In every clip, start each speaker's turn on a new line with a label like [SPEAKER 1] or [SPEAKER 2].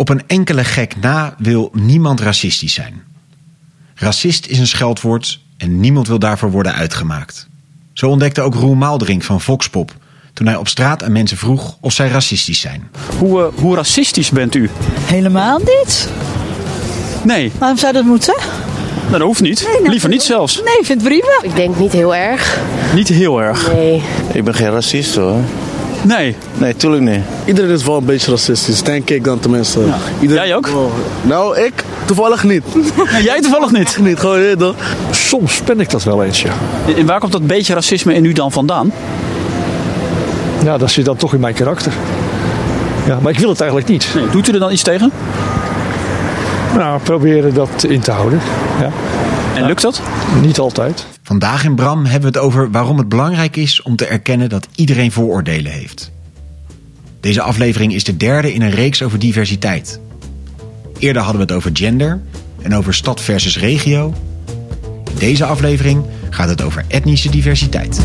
[SPEAKER 1] Op een enkele gek na wil niemand racistisch zijn. Racist is een scheldwoord en niemand wil daarvoor worden uitgemaakt. Zo ontdekte ook Roel Maaldering van Voxpop toen hij op straat aan mensen vroeg of zij racistisch zijn.
[SPEAKER 2] Hoe, uh, hoe racistisch bent u?
[SPEAKER 3] Helemaal niet.
[SPEAKER 2] Nee.
[SPEAKER 3] Waarom zou dat moeten?
[SPEAKER 2] Dat hoeft niet.
[SPEAKER 3] Nee, nou,
[SPEAKER 2] Liever niet zelfs.
[SPEAKER 3] Nee, ik vind het prima.
[SPEAKER 4] Ik denk niet heel erg.
[SPEAKER 2] Niet heel erg.
[SPEAKER 4] Nee.
[SPEAKER 5] Ik ben geen racist hoor.
[SPEAKER 2] Nee.
[SPEAKER 5] Nee, tuurlijk niet.
[SPEAKER 6] Iedereen is wel een beetje racistisch, denk ik dan tenminste.
[SPEAKER 2] Ja.
[SPEAKER 6] Iedereen...
[SPEAKER 2] Jij ook?
[SPEAKER 6] Oh. Nou, ik toevallig niet.
[SPEAKER 2] Nee, jij toevallig niet?
[SPEAKER 6] niet, gewoon eerder.
[SPEAKER 7] Soms ben ik dat wel eens, ja.
[SPEAKER 2] En waar komt dat beetje racisme in u dan vandaan?
[SPEAKER 7] Ja, dat zit dan toch in mijn karakter. Ja, maar ik wil het eigenlijk niet.
[SPEAKER 2] Nee. Doet u er dan iets tegen?
[SPEAKER 7] Nou, proberen dat in te houden. Ja.
[SPEAKER 2] En lukt dat?
[SPEAKER 7] Niet altijd.
[SPEAKER 1] Vandaag in Bram hebben we het over waarom het belangrijk is om te erkennen dat iedereen vooroordelen heeft. Deze aflevering is de derde in een reeks over diversiteit. Eerder hadden we het over gender en over stad versus regio. In deze aflevering gaat het over etnische diversiteit.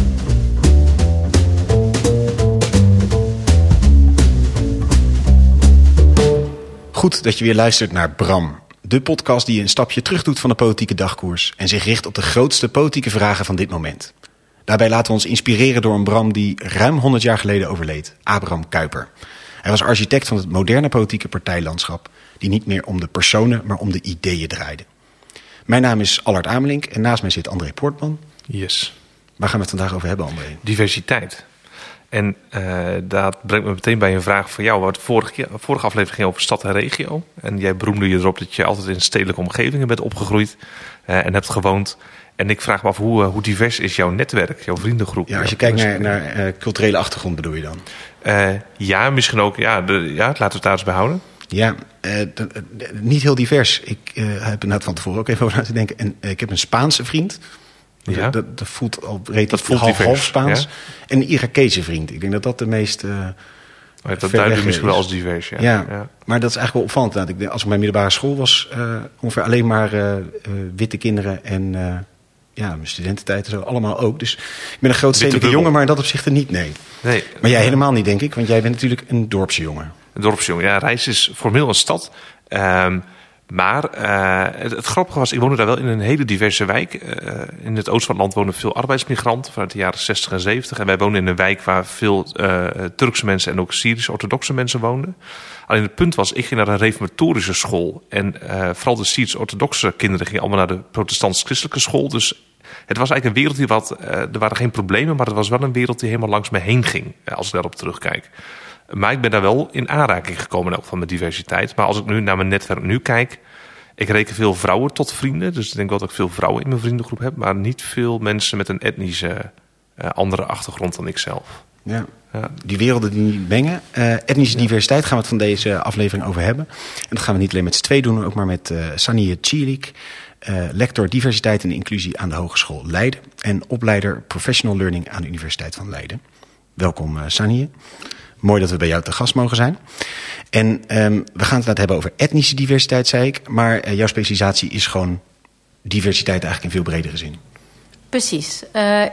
[SPEAKER 1] Goed dat je weer luistert naar Bram, de podcast die een stapje terug doet van de politieke dagkoers en zich richt op de grootste politieke vragen van dit moment. Daarbij laten we ons inspireren door een Bram die ruim 100 jaar geleden overleed, Abraham Kuyper. Hij was architect van het moderne politieke partijlandschap, die niet meer om de personen, maar om de ideeën draaide. Mijn naam is Allard Amelink en naast mij zit André Poortman.
[SPEAKER 8] Yes.
[SPEAKER 1] Waar gaan we het vandaag over hebben, André?
[SPEAKER 8] Diversiteit. En uh, dat brengt me meteen bij een vraag voor jou. Wat vorige, vorige aflevering ging over stad en regio. En jij beroemde je erop dat je altijd in stedelijke omgevingen bent opgegroeid uh, en hebt gewoond. En ik vraag me af, hoe, uh, hoe divers is jouw netwerk, jouw vriendengroep?
[SPEAKER 1] Ja, als je kijkt naar, naar culturele achtergrond bedoel je dan?
[SPEAKER 8] ja, misschien ook. Ja, de, ja, laten we het daar eens bij houden.
[SPEAKER 1] Ja, niet heel divers. Ik heb er net van tevoren ook even over na te denken. En ik heb een Spaanse vriend. Ja. Dat, dat, voelt al relatief half, half Spaans.
[SPEAKER 8] Ja?
[SPEAKER 1] En een Irakese vriend. Ik denk dat dat de meest. Uh,
[SPEAKER 8] oh, dat duidt misschien wel als divers. Ja.
[SPEAKER 1] Ja, ja. maar dat is eigenlijk wel opvallend. Ik denk, als ik mijn middelbare school was, uh, ongeveer alleen maar uh, witte kinderen en ja, mijn studententijd en zo, allemaal ook. Dus ik ben een grootstedelijke jongen, maar in dat opzicht niet, nee.
[SPEAKER 8] nee.
[SPEAKER 1] Maar jij helemaal niet, denk ik, want jij bent natuurlijk een dorpsjongen.
[SPEAKER 8] Een dorpsjongen, ja. Rijs is formeel een stad. Um, maar uh, het, grappige was, ik woonde daar wel in een hele diverse wijk. Uh, in het oosten van het land wonen veel arbeidsmigranten vanuit de jaren 60 en 70. En wij woonden in een wijk waar veel uh, Turkse mensen en ook Syrisch-orthodoxe mensen woonden. Alleen het punt was, ik ging naar een reformatorische school. En vooral de Syrisch-orthodoxe kinderen gingen allemaal naar de protestants-christelijke school. Dus het was eigenlijk een wereld die wat, er waren geen problemen, maar het was wel een wereld die helemaal langs me heen ging. Als ik daarop terugkijk. Maar ik ben daar wel in aanraking gekomen elk van met diversiteit. Maar als ik nu naar mijn netwerk nu kijk, ik reken veel vrouwen tot vrienden. Dus ik denk wel dat ik veel vrouwen in mijn vriendengroep heb. Maar niet veel mensen met een etnische uh, andere achtergrond dan ikzelf.
[SPEAKER 1] Ja. ja. Die werelden die niet mengen. Uh, etnische ja. diversiteit gaan we het van deze aflevering over hebben. En dat gaan we niet alleen met z'n twee doen, ook maar met uh, Sanie Chilik. Uh, lector diversiteit en inclusie aan de Hogeschool Leiden. En opleider professional learning aan de Universiteit van Leiden. Welkom, Sanie. Mooi dat we bij jou te gast mogen zijn. En um, we gaan het hebben over etnische diversiteit, zei ik. Maar uh, jouw specialisatie is gewoon diversiteit eigenlijk in veel bredere zin.
[SPEAKER 9] Precies. Uh,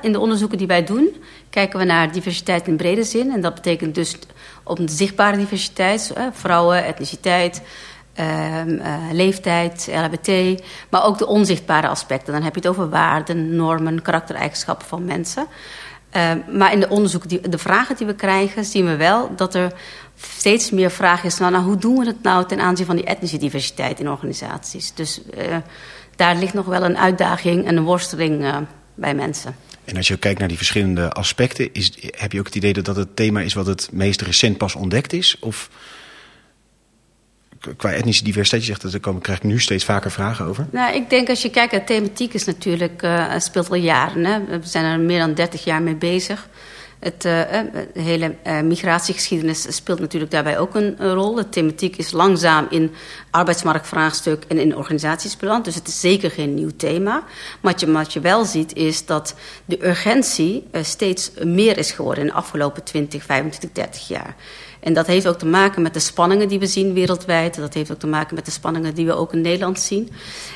[SPEAKER 9] in de onderzoeken die wij doen, kijken we naar diversiteit in brede zin. En dat betekent dus op de zichtbare diversiteit, vrouwen, etniciteit, uh, leeftijd, LHBT. Maar ook de onzichtbare aspecten. Dan heb je het over waarden, normen, karaktereigenschappen van mensen. Uh, maar in de onderzoeken, die, de vragen die we krijgen, zien we wel dat er steeds meer vraag is naar nou, hoe doen we het nou ten aanzien van die etnische diversiteit in organisaties. Dus uh, daar ligt nog wel een uitdaging en een worsteling uh, bij mensen.
[SPEAKER 1] En als je kijkt naar die verschillende aspecten, is, heb je ook het idee dat dat het thema is wat het meest recent pas ontdekt is? Of qua etnische diversiteit, zegt dat er komen, krijg ik nu steeds vaker vragen over?
[SPEAKER 9] Nou, ik denk als je kijkt naar thematiek is natuurlijk, uh, speelt al jaren. Hè? We zijn er meer dan 30 jaar mee bezig. Het uh, de hele migratiegeschiedenis speelt natuurlijk daarbij ook een, rol. De thematiek is langzaam in arbeidsmarktvraagstuk en in organisaties beland. Dus het is zeker geen nieuw thema. Maar wat je, wat je wel ziet is dat de urgentie steeds meer is geworden in de afgelopen 20, 25, 30 jaar. En dat heeft ook te maken met de spanningen die we zien wereldwijd. Dat heeft ook te maken met de spanningen die we ook in Nederland zien.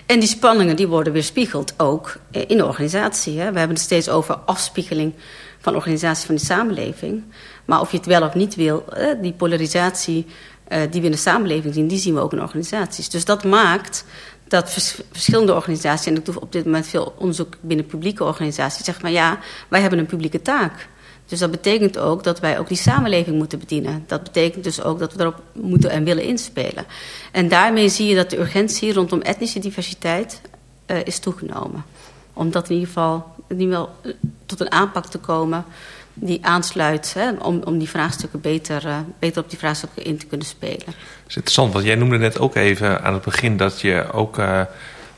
[SPEAKER 9] En die spanningen die worden weerspiegeld ook in de organisatie. Hè. We hebben het steeds over afspiegeling van organisaties van de samenleving. Maar of je het wel of niet wil, die polarisatie eh, die we in de samenleving zien, die zien we ook in organisaties. Dus dat maakt dat vers- verschillende organisaties, en ik doe op dit moment veel onderzoek binnen publieke organisaties, zeggen van ja, wij hebben een publieke taak. Dus dat betekent ook dat wij ook die samenleving moeten bedienen. Dat betekent dus ook dat we erop moeten en willen inspelen. En daarmee zie je dat de urgentie rondom etnische diversiteit eh, is toegenomen. Om dat in ieder geval in ieder geval, eh, tot een aanpak te komen die aansluit hè, om, om die vraagstukken beter, eh, beter op die vraagstukken in te kunnen spelen.
[SPEAKER 8] Dat is interessant, want jij noemde net ook even aan het begin dat je ook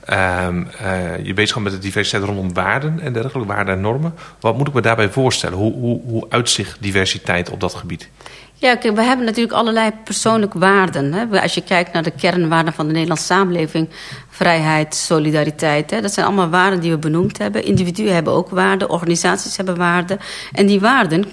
[SPEAKER 8] ehm, eh, je bezig met de diversiteit rondom waarden en dergelijke, waarden en normen. Wat moet ik me daarbij voorstellen? Hoe, hoe, hoe uitzicht diversiteit op dat gebied?
[SPEAKER 9] Ja, kijk, we hebben natuurlijk allerlei persoonlijke waarden. Hè. Als je kijkt naar de kernwaarden van de Nederlandse samenleving, vrijheid, solidariteit, hè, dat zijn allemaal waarden die we benoemd hebben. Individuen hebben ook waarden, organisaties hebben waarden. En die waarden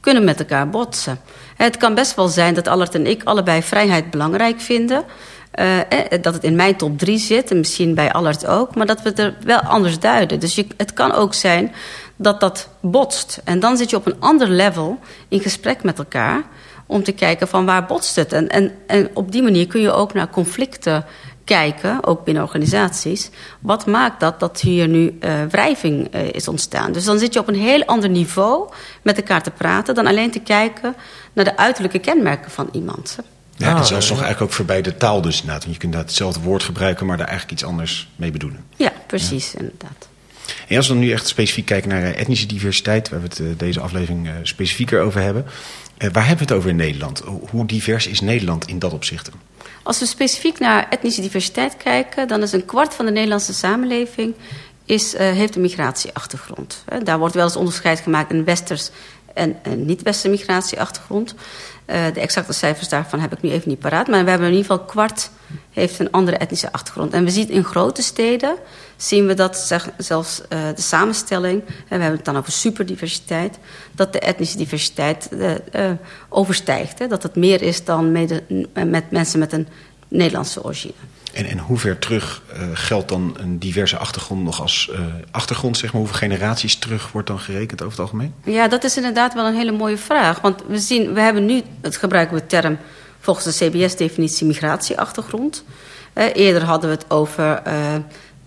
[SPEAKER 9] kunnen met elkaar botsen. Het kan best wel zijn dat Allert en ik allebei vrijheid belangrijk vinden. Eh, eh, dat het in mijn top drie zit, en misschien bij Allert ook, maar dat we het er wel anders duiden. Dus je, het kan ook zijn dat dat botst. En dan zit je op een ander level in gesprek met elkaar om te kijken van waar botst het. En, en, en op die manier kun je ook naar conflicten kijken, ook binnen organisaties. Wat maakt dat dat hier nu uh, wrijving uh, is ontstaan? Dus dan zit je op een heel ander niveau met elkaar te praten... dan alleen te kijken naar de uiterlijke kenmerken van iemand.
[SPEAKER 1] Ja,
[SPEAKER 8] Ah,
[SPEAKER 1] en zelfs
[SPEAKER 8] ja.
[SPEAKER 1] nog eigenlijk ook voorbij de taal dus inderdaad. Want je kunt inderdaad hetzelfde woord gebruiken, maar daar eigenlijk iets anders mee bedoelen.
[SPEAKER 9] Ja, precies, inderdaad.
[SPEAKER 1] En als we dan nu echt specifiek kijken naar eh, etnische diversiteit... waar we het eh, deze aflevering eh, specifieker over hebben... eh, waar hebben we het over in Nederland? Hoe- Hoe divers is Nederland in dat opzicht?
[SPEAKER 9] Als we specifiek naar etnische diversiteit kijken... dan is een kwart van de Nederlandse samenleving is, uh, heeft een migratieachtergrond. Daar wordt wel eens onderscheid gemaakt in westers en, en niet-westerse migratieachtergrond. Uh, de exacte cijfers daarvan heb ik nu even niet paraat. Maar we hebben in ieder geval kwart heeft een andere etnische achtergrond. En we zien in grote steden zien we dat zelfs uh, de samenstelling... en we hebben het dan over superdiversiteit... dat de etnische diversiteit uh, overstijgt. Hè? Dat het meer is dan met mensen met een Nederlandse origine.
[SPEAKER 1] En, en hoe ver terug uh, geldt dan een diverse achtergrond nog als uh, achtergrond? Zeg maar, hoeveel generaties terug wordt dan gerekend over het algemeen?
[SPEAKER 9] Ja, dat is inderdaad wel een hele mooie vraag. Want we zien, we hebben nu, het gebruiken we de term volgens de CBS-definitie migratieachtergrond. Uh, eerder hadden we het over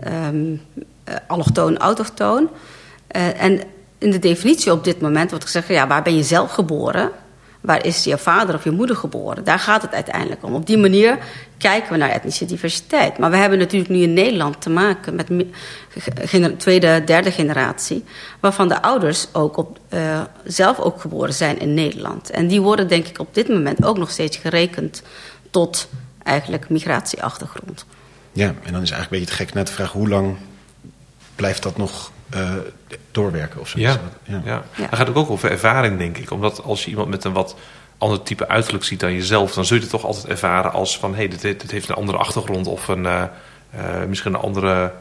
[SPEAKER 9] um, allochtoon, autochtoon. en in de definitie op dit moment wordt gezegd, ja, waar ben je zelf geboren? Waar is je vader of je moeder geboren? Daar gaat het uiteindelijk om. Op die manier kijken we naar etnische diversiteit. Maar we hebben natuurlijk nu in Nederland te maken met tweede, derde generatie... waarvan de ouders ook op, uh, zelf ook geboren zijn in Nederland. En die worden denk ik op dit moment ook nog steeds gerekend... tot eigenlijk migratieachtergrond.
[SPEAKER 1] Ja, en dan is eigenlijk een beetje te gek net de vraag... hoe lang blijft dat nog uh, doorwerken of zo.
[SPEAKER 8] Ja, ja. ja. ja. Dan gaat het ook over ervaring, denk ik. Omdat als je iemand met een wat ander type uiterlijk ziet dan jezelf... dan zul je het toch altijd ervaren als van... hé, hey, dit, dit, heeft een andere achtergrond of een, uh, uh, misschien een andere...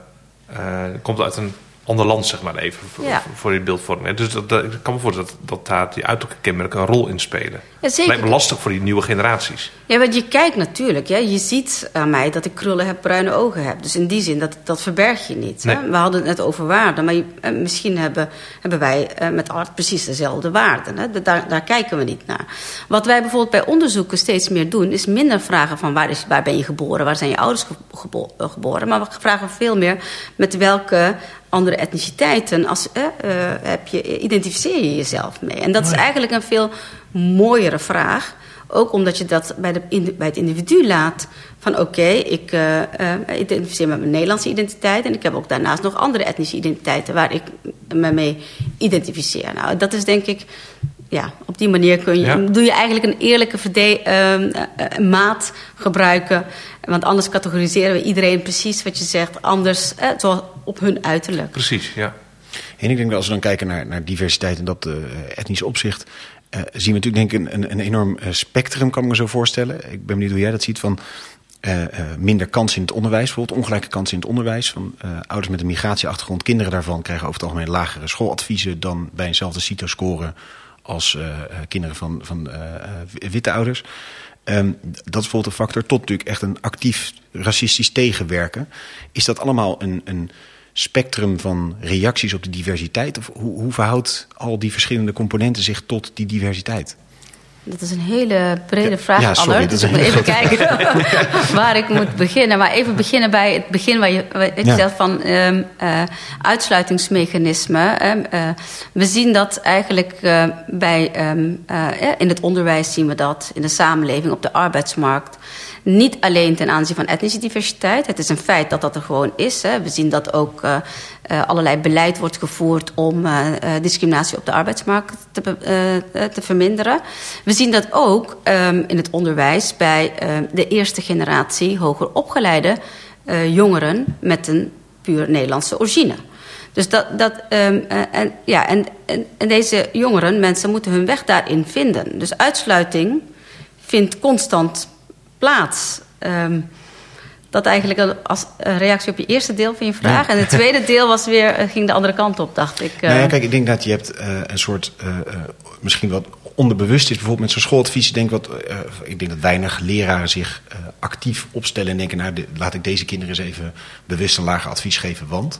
[SPEAKER 8] Uh, komt uit een ander land, zeg maar even, voor,
[SPEAKER 9] ja.
[SPEAKER 8] voor je beeldvorming. Dus dat, dat, ik kan me voorstellen dat, dat daar die uiterlijke kenmerken een rol in spelen.
[SPEAKER 9] Ja, zeker.
[SPEAKER 8] Lijkt me lastig voor die nieuwe generaties.
[SPEAKER 9] Ja, want je kijkt natuurlijk. Je ziet aan mij dat ik krullen heb, bruine ogen heb. Dus in die zin, dat, dat verberg je niet.
[SPEAKER 8] Nee.
[SPEAKER 9] Hè? We hadden het net over waarden. Maar je, eh, misschien hebben, hebben wij eh, met art precies dezelfde waarden. Hè? Daar, daar kijken we niet naar. Wat wij bijvoorbeeld bij onderzoeken steeds meer doen... is minder vragen van waar, is, waar ben je geboren? Waar zijn je ouders gebo geboren? Maar we vragen veel meer met welke andere etniciteiten als, eh, uh, heb je, identificeer je jezelf mee. En dat is eigenlijk een veel mooiere vraag. Ook omdat je dat bij, de, in, bij het individu laat. Van oké, okay, ik uh, uh, identificeer met mijn Nederlandse identiteit. En ik heb ook daarnaast nog andere etnische identiteiten waar ik me mee identificeer. Nou, dat is denk ik. Ja, op die manier kun je, ja. doe je eigenlijk een eerlijke uh, maat gebruiken. Want anders categoriseren we iedereen precies wat je zegt, anders zoals op hun uiterlijk.
[SPEAKER 8] Precies, ja.
[SPEAKER 1] En ik denk dat als we dan kijken naar, naar diversiteit en dat uh, etnisch opzicht... Uh, zien we natuurlijk denk ik een, een, een enorm uh, spectrum, kan ik me zo voorstellen. Ik ben benieuwd hoe jij dat ziet van uh, minder kansen in het onderwijs. Bijvoorbeeld ongelijke kansen in het onderwijs. Van, ouders met een migratieachtergrond, kinderen daarvan... krijgen over het algemeen lagere schooladviezen... dan bij eenzelfde CITO-score als kinderen van, van witte ouders. Um, dat is een factor tot natuurlijk echt een actief racistisch tegenwerken. Is dat allemaal een... een spectrum van reacties op de diversiteit? Of hoe, hoe verhoudt al die verschillende componenten zich tot die diversiteit?
[SPEAKER 9] Dat is een hele brede vraag,
[SPEAKER 1] ja, sorry,
[SPEAKER 9] Dus ik moet even kijken waar ik moet beginnen. Maar even beginnen bij het begin waar je, waar
[SPEAKER 1] Ja.
[SPEAKER 9] zegt van ehm eh, uitsluitingsmechanismen. Ehm, eh, we zien dat eigenlijk eh, bij, ehm, eh, eh, in het onderwijs zien we dat, in de samenleving, op de arbeidsmarkt. Niet alleen ten aanzien van etnische diversiteit. Het is een feit dat dat er gewoon is. Hè. We zien dat ook eh, eh, allerlei beleid wordt gevoerd om eh, discriminatie op de arbeidsmarkt te, te verminderen. We zien dat ook ehm, in het onderwijs bij ehm, de eerste generatie hoger opgeleide jongeren met een puur Nederlandse origine. Dus dat, dat, ehm, eh, en, ja, en, en deze jongeren, mensen moeten hun weg daarin vinden. Dus uitsluiting vindt constant plaats. Ehm, dat eigenlijk als eh, reactie op je eerste deel van je vraag. En het tweede deel was weer, eh, ging de andere kant op, dacht ik. eh.
[SPEAKER 1] Nou ja, kijk, ik denk dat je hebt eh, een soort, eh, eh, misschien wat onderbewust is, bijvoorbeeld met zo'n schooladvies. Ik denk, wat, eh, ik denk dat weinig leraren zich eh, actief opstellen en denken, nou, de- laat ik deze kinderen eens even bewust een lager advies geven, want...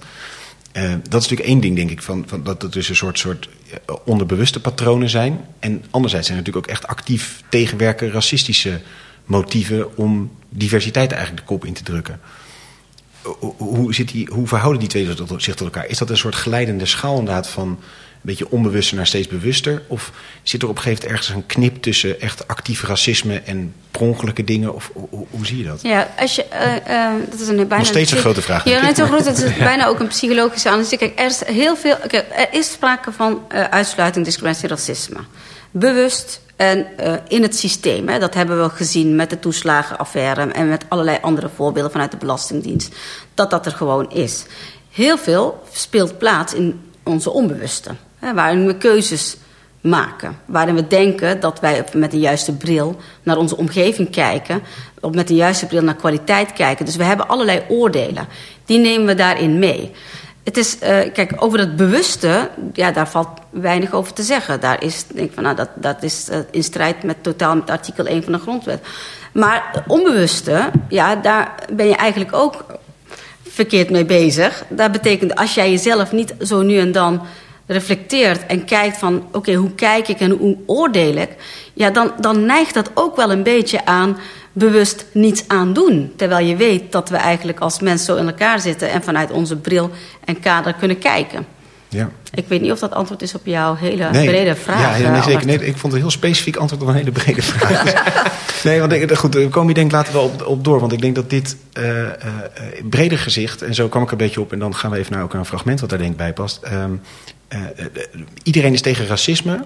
[SPEAKER 1] eh, dat is natuurlijk één ding, denk ik, van, van dat er dus een soort, soort eh, onderbewuste patronen zijn. En anderzijds zijn er natuurlijk ook echt actief tegenwerken racistische motieven om diversiteit eigenlijk de kop in te drukken. Hoe- zit die, hoe verhouden die twee zich tot elkaar? Is dat een soort glijdende schaal inderdaad van een beetje onbewuster naar steeds bewuster? Of zit er op een gegeven moment ergens een knip tussen echt actief racisme en prongelijke dingen? Of hoe, zie je dat?
[SPEAKER 9] Ja, als je, eh, eh, dat is een bijna
[SPEAKER 1] Nog steeds een grote vraag,
[SPEAKER 9] Ja, net zo groot. Het is bijna ook een psychologische analyse. Kijk, er is heel veel. Kijk, er is sprake van eh, uitsluiting, discriminatie, racisme. Bewust en eh, in het systeem. Hè. Dat hebben we gezien met de toeslagenaffaire en met allerlei andere voorbeelden vanuit de Belastingdienst. Dat dat er gewoon is. Heel veel speelt plaats in onze onbewuste. Hè, waarin we keuzes maken. Waarin we denken dat wij met de juiste bril naar onze omgeving kijken. Of met de juiste bril naar kwaliteit kijken. Dus we hebben allerlei oordelen. Die nemen we daarin mee. Het is, eh, kijk, over het bewuste, ja, daar valt weinig over te zeggen. Daar is, denk ik van, nou, dat, dat is eh, in strijd met totaal met artikel 1 van de grondwet. Maar onbewuste, ja, daar ben je eigenlijk ook verkeerd mee bezig. Dat betekent als jij jezelf niet zo nu en dan reflecteert en kijkt van oké, hoe kijk ik en hoe oordeel ik, ja, dan, dan neigt dat ook wel een beetje aan bewust niets aan doen. Terwijl je weet dat we eigenlijk als mensen zo in elkaar zitten en vanuit onze bril en kader kunnen kijken.
[SPEAKER 1] Ja.
[SPEAKER 9] Ik weet niet of dat antwoord is op jouw hele brede vraag.
[SPEAKER 1] Ja, ja,
[SPEAKER 9] eh,
[SPEAKER 1] nee, zeker. Nee, ik vond het een heel specifiek antwoord op een hele brede vraag. nee, want ik, goed, we komen hier denk ik later wel op, op door. Want ik denk dat dit eh, eh, eh, breder gezicht, en zo kwam ik een beetje op... en dan gaan we even naar ook een fragment wat daar denk ik bij past. Ehm, eh, eh, iedereen is tegen racisme,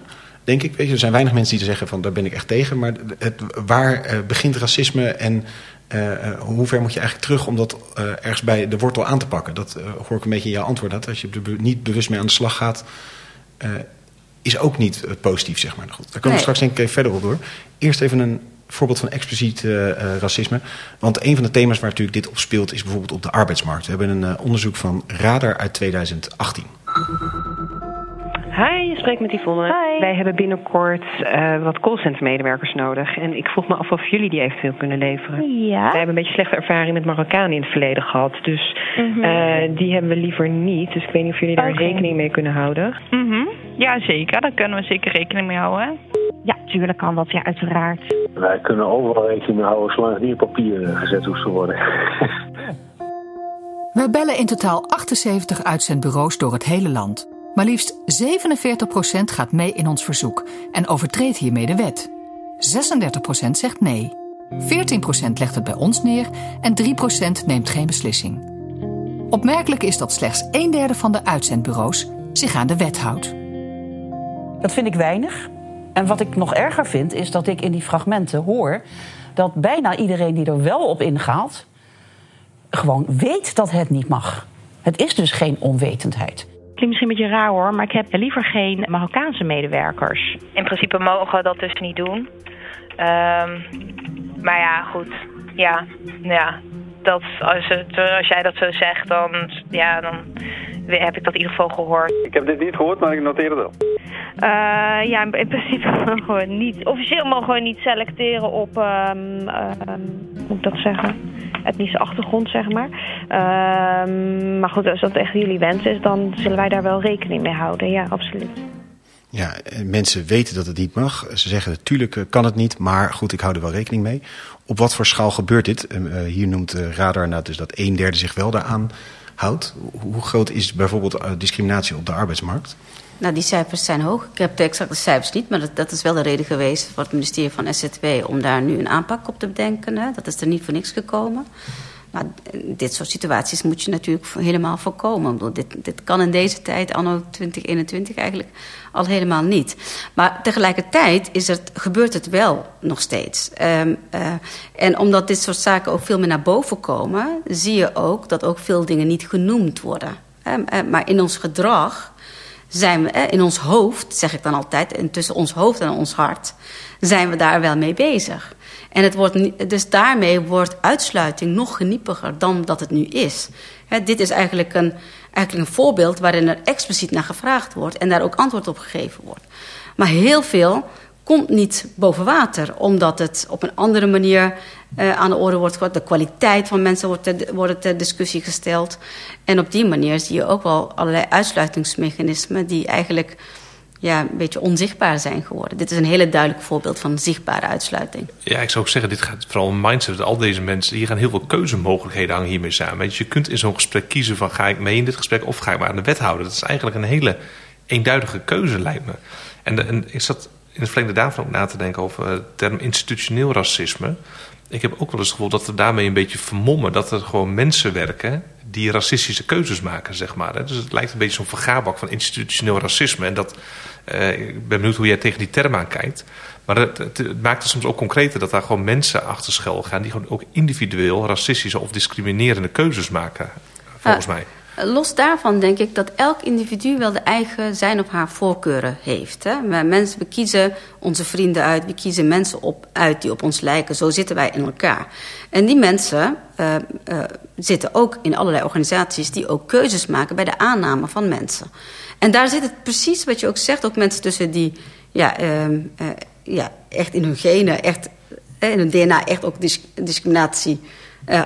[SPEAKER 1] denk ik. Weet je, er zijn weinig mensen die zeggen van daar ben ik echt tegen. Maar het, waar eh, begint racisme en eh, hoe ver moet je eigenlijk terug... om dat ergens bij de wortel aan te pakken? Dat hoor ik een beetje in jouw antwoord. Dat als je er niet bewust mee aan de slag gaat... is ook niet positief, zeg maar. Goed, daar komen we straks denk ik even verder op door. Eerst even een voorbeeld van expliciet racisme. Want een van de thema's waar natuurlijk dit op speelt... is bijvoorbeeld op de arbeidsmarkt. We hebben een onderzoek van Radar uit 2018.
[SPEAKER 4] Hi, je spreekt met Yvonne. Wij hebben binnenkort eh, wat callcenter-medewerkers nodig. En ik vroeg me af of jullie die eventueel kunnen leveren.
[SPEAKER 10] Ja.
[SPEAKER 4] Wij hebben een beetje slechte ervaring met Marokkanen in het verleden gehad. Dus
[SPEAKER 10] Mhm.
[SPEAKER 4] eh, die hebben we liever niet. Dus ik weet niet of jullie daar rekening mee kunnen houden.
[SPEAKER 10] Mhm. Ja, zeker. Daar kunnen we zeker rekening mee houden. Ja, tuurlijk kan dat. Ja, uiteraard.
[SPEAKER 11] Wij kunnen overal rekening mee houden zolang het niet op papier eh, gezet hoeft te worden.
[SPEAKER 12] We bellen in totaal 78 uitzendbureaus door het hele land. Maar liefst 47% gaat mee in ons verzoek en overtreedt hiermee de wet. 36% zegt nee. 14% legt het bij ons neer en 3% neemt geen beslissing. Opmerkelijk is dat slechts een derde van de uitzendbureaus zich aan de wet houdt.
[SPEAKER 13] Dat vind ik weinig. En wat ik nog erger vind, is dat ik in die fragmenten hoor dat bijna iedereen die er wel op ingaat, gewoon weet dat het niet mag. Het is dus geen onwetendheid.
[SPEAKER 14] Klinkt misschien een beetje raar hoor, maar ik heb liever geen Marokkaanse medewerkers.
[SPEAKER 15] In principe mogen we dat dus niet doen. Ehm, maar ja, goed. Ja, ja. Dat, als, het, als jij dat zo zegt, dan, ja, dan heb ik dat in ieder geval gehoord.
[SPEAKER 16] Ik heb dit niet gehoord, maar ik noteer het wel.
[SPEAKER 17] Eh, ja, in in principe mogen we niet. Officieel mogen we niet selecteren op, ehm, ehm, hoe moet ik dat zeggen? Etnische achtergrond, zeg maar. Ehm, maar goed, als dat echt jullie wens is, dan zullen wij daar wel rekening mee houden. Ja, absoluut.
[SPEAKER 1] Ja, en mensen weten dat het niet mag. Ze zeggen natuurlijk eh, kan het niet, maar goed, ik hou er wel rekening mee. Op wat voor schaal gebeurt dit? Eh, hier noemt radar nou dus dat een derde zich wel daaraan houdt. Hoe groot is bijvoorbeeld eh, discriminatie op de arbeidsmarkt?
[SPEAKER 9] Nou, die cijfers zijn hoog. Ik heb de exacte cijfers niet, maar dat, dat is wel de reden geweest voor het ministerie van SZW om daar nu een aanpak op te bedenken. Dat is er niet voor niks gekomen. Maar dit soort situaties moet je natuurlijk helemaal voorkomen. Dit, dit kan in deze tijd, anno 2021, eigenlijk al helemaal niet. Maar tegelijkertijd is het, gebeurt het wel nog steeds. Um, uh, en omdat dit soort zaken ook veel meer naar boven komen... zie je ook dat ook veel dingen niet genoemd worden. Um, uh, maar in ons gedrag zijn we, uh, in ons hoofd, zeg ik dan altijd... en tussen ons hoofd en ons hart, zijn we daar wel mee bezig. En het wordt, dus daarmee wordt uitsluiting nog geniepiger dan dat het nu is. He, dit is eigenlijk een, eigenlijk een voorbeeld waarin er expliciet naar gevraagd wordt en daar ook antwoord op gegeven wordt. Maar heel veel komt niet boven water, omdat het op een andere manier uh, aan de orde wordt gebracht. De kwaliteit van mensen wordt ter, wordt ter discussie gesteld. En op die manier zie je ook wel allerlei uitsluitingsmechanismen die eigenlijk ja, een beetje onzichtbaar zijn geworden. Dit is een hele duidelijk voorbeeld van zichtbare uitsluiting.
[SPEAKER 8] Ja, ik zou ook zeggen, dit gaat vooral om mindset. Al deze mensen, hier gaan heel veel keuzemogelijkheden hangen hiermee samen. Je, kunt in zo'n gesprek kiezen van ga ik mee in dit gesprek of ga ik maar aan de wethouder. Dat is eigenlijk een hele eenduidige keuze, lijkt me. En, ik zat in het verlengde daarvan ook na te denken over de term institutioneel racisme. Ik heb ook wel eens het gevoel dat we daarmee een beetje vermommen dat er gewoon mensen werken die racistische keuzes maken, zeg maar. Dus het lijkt een beetje zo'n vergaarbak van institutioneel racisme. En dat, ik ben benieuwd hoe jij tegen die term aankijkt. Maar het, het, het, maakt het soms ook concreter dat daar gewoon mensen achter schuil gaan... die gewoon ook individueel racistische of discriminerende keuzes maken, volgens mij.
[SPEAKER 9] Los daarvan denk ik dat elk individu wel de eigen zijn of haar voorkeuren heeft. Hè? Mensen, we kiezen onze vrienden uit, we kiezen mensen op, uit die op ons lijken. Zo zitten wij in elkaar. En die mensen uh, uh, zitten ook in allerlei organisaties die ook keuzes maken bij de aanname van mensen. En daar zit het precies wat je ook zegt, ook mensen tussen die ja, uh, ja, echt in hun genen, echt, in hun DNA echt ook dis discriminatie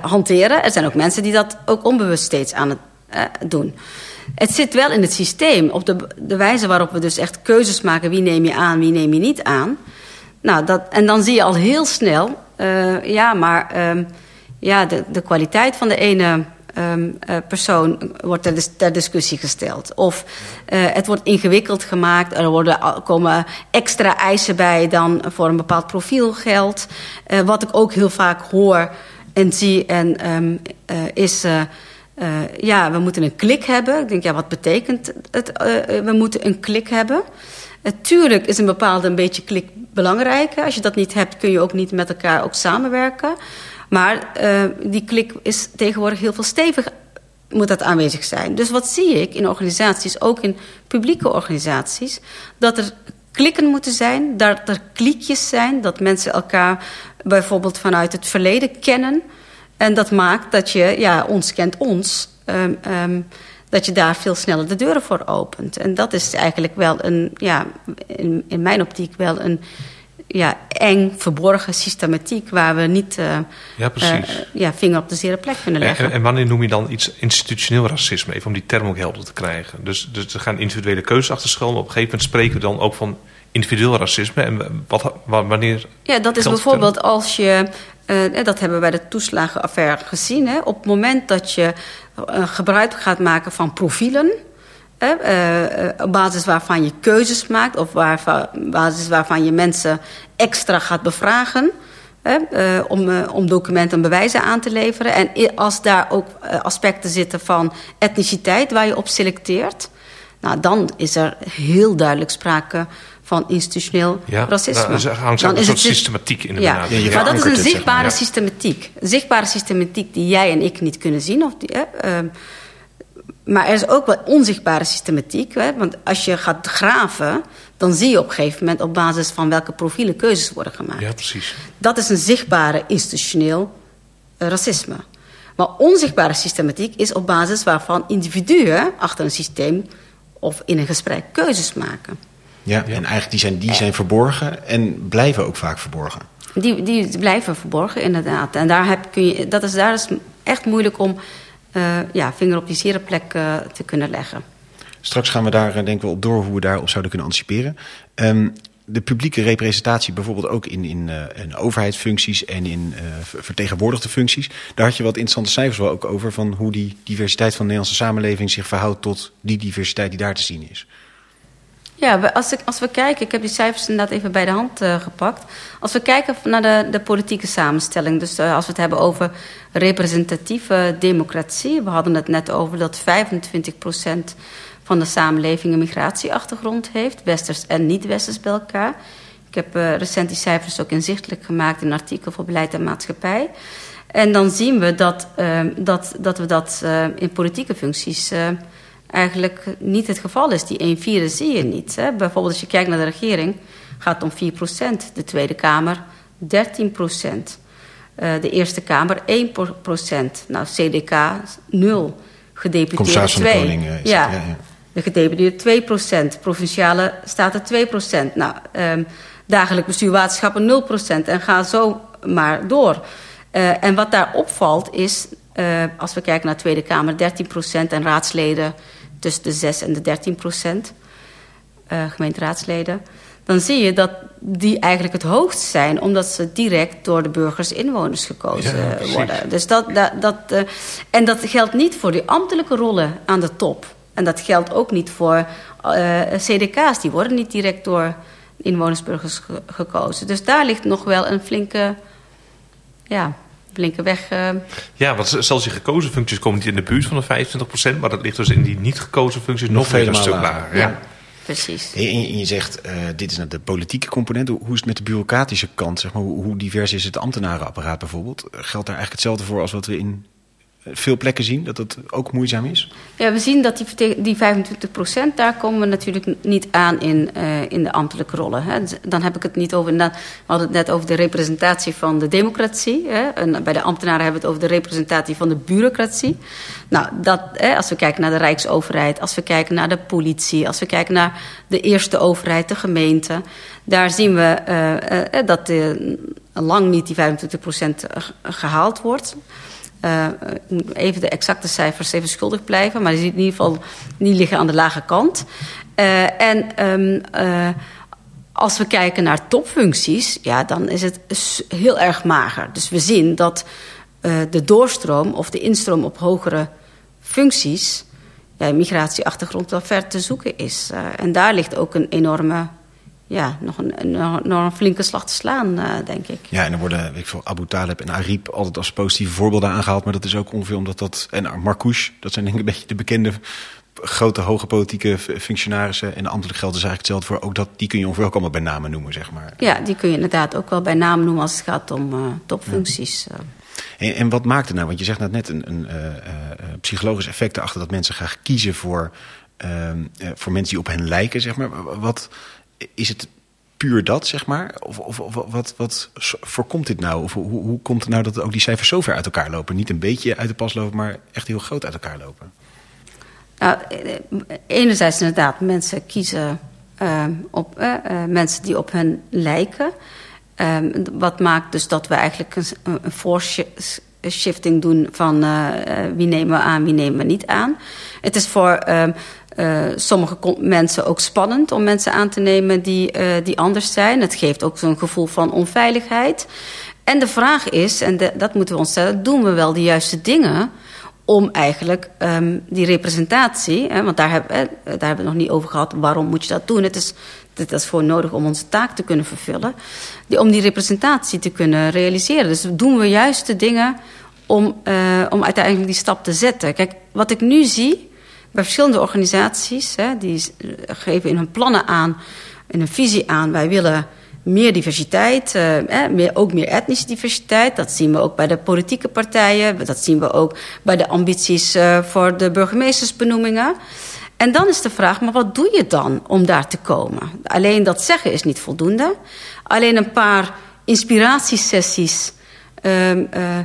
[SPEAKER 9] hanteren. Er zijn ook mensen die dat ook onbewust steeds aan het uh, doen. Het zit wel in het systeem, op de, de wijze waarop we dus echt keuzes maken... wie neem je aan, wie neem je niet aan. Nou, dat, en dan zie je al heel snel... Uh, ja, maar um, ja, de, de kwaliteit van de ene um, uh, persoon wordt ter, ter, discussie gesteld. Of het wordt ingewikkeld gemaakt. Er worden, komen extra eisen bij dan voor een bepaald profiel geldt. Uh, wat ik ook heel vaak hoor en zie en um, is... Uh, ja, we moeten een klik hebben. Ik denk, ja, wat betekent het? Uh, we moeten een klik hebben. Natuurlijk is een bepaalde een beetje klik belangrijk. Als je dat niet hebt, kun je ook niet met elkaar ook samenwerken. Maar die klik is tegenwoordig heel veel stevig moet dat aanwezig zijn. Dus wat zie ik in organisaties, ook in publieke organisaties... dat er klikken moeten zijn, dat er kliekjes zijn... dat mensen elkaar bijvoorbeeld vanuit het verleden kennen... En dat maakt dat je, ja, ons kent ons, um, um, dat je daar veel sneller de deuren voor opent. En dat is eigenlijk wel een, ja, in, in mijn optiek wel een ja, eng, verborgen systematiek waar we niet uh,
[SPEAKER 8] ja, precies. Uh,
[SPEAKER 9] ja, vinger op de zere plek kunnen leggen.
[SPEAKER 8] En, en, wanneer noem je dan iets institutioneel racisme, even om die term ook helder te krijgen? Dus, dus er gaan individuele keuzes achter schuilen, op een gegeven moment spreken we dan ook van individueel racisme. En wat, wanneer.
[SPEAKER 9] Ja, dat is bijvoorbeeld als je Uh, dat hebben we bij de toeslagenaffaire gezien. Hè. Op het moment dat je uh, gebruik gaat maken van profielen... Uh, op basis waarvan je keuzes maakt... of op basis waarvan je mensen extra gaat bevragen... om, om documenten en bewijzen aan te leveren. En als daar ook aspecten zitten van etniciteit waar je op selecteert... Nou, dan is er heel duidelijk sprake van institutioneel
[SPEAKER 8] ja,
[SPEAKER 9] racisme.
[SPEAKER 8] Nou, hangt dan is een soort systematiek in de
[SPEAKER 9] ja. ja maar dat is een zichtbare het, systematiek. Een zichtbare systematiek die jij en ik niet kunnen zien. Of die, eh, uh, maar er is ook wel onzichtbare systematiek. Hè, want als je gaat graven, dan zie je op een gegeven moment... op basis van welke profielen keuzes worden gemaakt.
[SPEAKER 8] Ja, precies.
[SPEAKER 9] Dat is een zichtbare institutioneel uh, racisme. Maar onzichtbare systematiek is op basis waarvan individuen... achter een systeem of in een gesprek keuzes maken.
[SPEAKER 1] Ja, en eigenlijk die zijn, die zijn verborgen en blijven ook vaak verborgen.
[SPEAKER 9] Die, die blijven verborgen, inderdaad. En daar, heb, kun je, dat is, daar is echt moeilijk om uh, ja, vinger op die zere plek uh, te kunnen leggen.
[SPEAKER 1] Straks gaan we daar eh, denk ik wel op door hoe we daarop zouden kunnen anticiperen. Ehm, de publieke representatie, bijvoorbeeld ook in, in, eh, in overheidsfuncties en in eh, ver- vertegenwoordigde functies. Daar had je wat interessante cijfers wel ook over van hoe die diversiteit van de Nederlandse samenleving zich verhoudt tot die diversiteit die daar te zien is.
[SPEAKER 9] Ja, als, als we kijken, ik heb die cijfers inderdaad even bij de hand eh, gepakt. Als we kijken naar de, de politieke samenstelling, dus eh, als we het hebben over representatieve democratie, we hadden het net over dat 25% van de samenleving een migratieachtergrond heeft, westers en niet-westers bij elkaar. Ik heb eh, recent die cijfers ook inzichtelijk gemaakt in een artikel voor Beleid en Maatschappij. En dan zien we dat, eh, dat, dat we dat in politieke functies eigenlijk niet het geval is. Die 1 vierde zie je niet. Hè. Bijvoorbeeld als je kijkt naar de regering, gaat het om 4% De Tweede Kamer 13% Eh, de Eerste Kamer 1% Nou, CDK 0. Gedeputeerde
[SPEAKER 1] Commissaris van de
[SPEAKER 9] 2.
[SPEAKER 1] Koning, eh, is
[SPEAKER 9] ja.
[SPEAKER 1] dat, ja, ja.
[SPEAKER 9] De gedeputeerde 2% Provinciale staten 2% Nou, ehm dagelijk bestuur waterschappen 0% En ga zo maar door. Eh, en wat daar opvalt is, eh, als we kijken naar de Tweede Kamer, 13% en raadsleden tussen de 6 en de 13% eh, gemeenteraadsleden. Dan zie je dat die eigenlijk het hoogst zijn, omdat ze direct door de burgers inwoners gekozen
[SPEAKER 18] Ja,
[SPEAKER 9] worden. Dus dat, dat, dat, eh, en dat geldt niet voor die ambtelijke rollen aan de top. En dat geldt ook niet voor eh, CDK's. Die worden niet direct door inwonersburgers ge- gekozen. Dus daar ligt nog wel een flinke, ja, flinke weg. eh,
[SPEAKER 8] Ja, want zelfs die gekozen functies komen niet in de buurt van de 25%, maar dat ligt dus in die niet gekozen functies nog, weer een stuk lager. Ja.
[SPEAKER 9] Precies.
[SPEAKER 1] En je, en je zegt, eh, dit is nou de politieke component. Hoe is het met de bureaucratische kant? Zeg maar, hoe, hoe divers is het ambtenarenapparaat bijvoorbeeld? Geldt daar eigenlijk hetzelfde voor als wat we in veel plekken zien? Dat het ook moeizaam is?
[SPEAKER 9] Ja, we zien dat die, die 25% daar komen we natuurlijk niet aan in, eh, in de ambtelijke rollen. Hè. Dan heb ik het niet over, we hadden het net over de representatie van de democratie. Hè. En bij de ambtenaren hebben we het over de representatie van de bureaucratie. Nou, dat, hè, als we kijken naar de Rijksoverheid, als we kijken naar de politie, als we kijken naar de eerste overheid, de gemeente, daar zien we eh, eh, dat eh, lang niet die 25% gehaald wordt. Eh, ik moet even de exacte cijfers even schuldig blijven, maar die ziet in ieder geval niet liggen aan de lage kant. Eh, en ehm, eh, als we kijken naar topfuncties, ja, dan is het heel erg mager. Dus we zien dat eh, de doorstroom of de instroom op hogere functies, ja, migratieachtergrond wel ver te zoeken is. Eh, en daar ligt ook een enorme, ja, nog een, een enorm flinke slag te slaan, eh, denk ik.
[SPEAKER 1] Ja, en er worden, weet ik veel, Abu Talib en Arip altijd als positieve voorbeelden aangehaald. Maar dat is ook ongeveer omdat dat... En Marcouch, dat zijn denk ik een beetje de bekende grote, hoge politieke functionarissen. En ambtelijk geldt dus eigenlijk hetzelfde voor. Ook dat, die kun je ongeveer ook allemaal bij namen noemen, zeg maar.
[SPEAKER 9] Ja, die kun je inderdaad ook wel bij naam noemen als het gaat om eh, topfuncties. eh.
[SPEAKER 1] En, en wat maakt het nou? Want je zegt net net een, een psychologisch effect erachter dat mensen graag kiezen voor, ehm, eh, voor mensen die op hen lijken, zeg maar. Wat is het puur dat, zeg maar? Of, of, wat, wat voorkomt dit nou? Of hoe, hoe komt het nou dat ook die cijfers zo ver uit elkaar lopen? Niet een beetje uit de pas lopen, maar echt heel groot uit elkaar lopen.
[SPEAKER 9] Nou, eh, enerzijds inderdaad, mensen kiezen eh, op eh, eh, mensen die op hen lijken. Eh, wat maakt dus dat we eigenlijk een, een voorshifting doen van eh, eh, wie nemen we aan, wie nemen we niet aan. Het is voor eh, sommige mensen ook spannend om mensen aan te nemen die, eh, die anders zijn. Het geeft ook zo'n gevoel van onveiligheid. En de vraag is, en dat moeten we ons stellen, doen we wel de juiste dingen om eigenlijk ehm, die representatie, hè, want daar, heb, daar hebben we het nog niet over gehad, waarom moet je dat doen? Het is, dat is voor nodig om onze taak te kunnen vervullen, die, om die representatie te kunnen realiseren. Dus doen we juist de dingen om, eh, om uiteindelijk die stap te zetten. Kijk, wat ik nu zie bij verschillende organisaties, hè, die geven in hun plannen aan, in hun visie aan, wij willen meer diversiteit, eh, meer, ook meer etnische diversiteit. Dat zien we ook bij de politieke partijen. Dat zien we ook bij de ambities eh, voor de burgemeestersbenoemingen. En dan is de vraag, maar wat doe je dan om daar te komen? Alleen dat zeggen is niet voldoende. Alleen een paar inspiratiesessies, ehm, eh,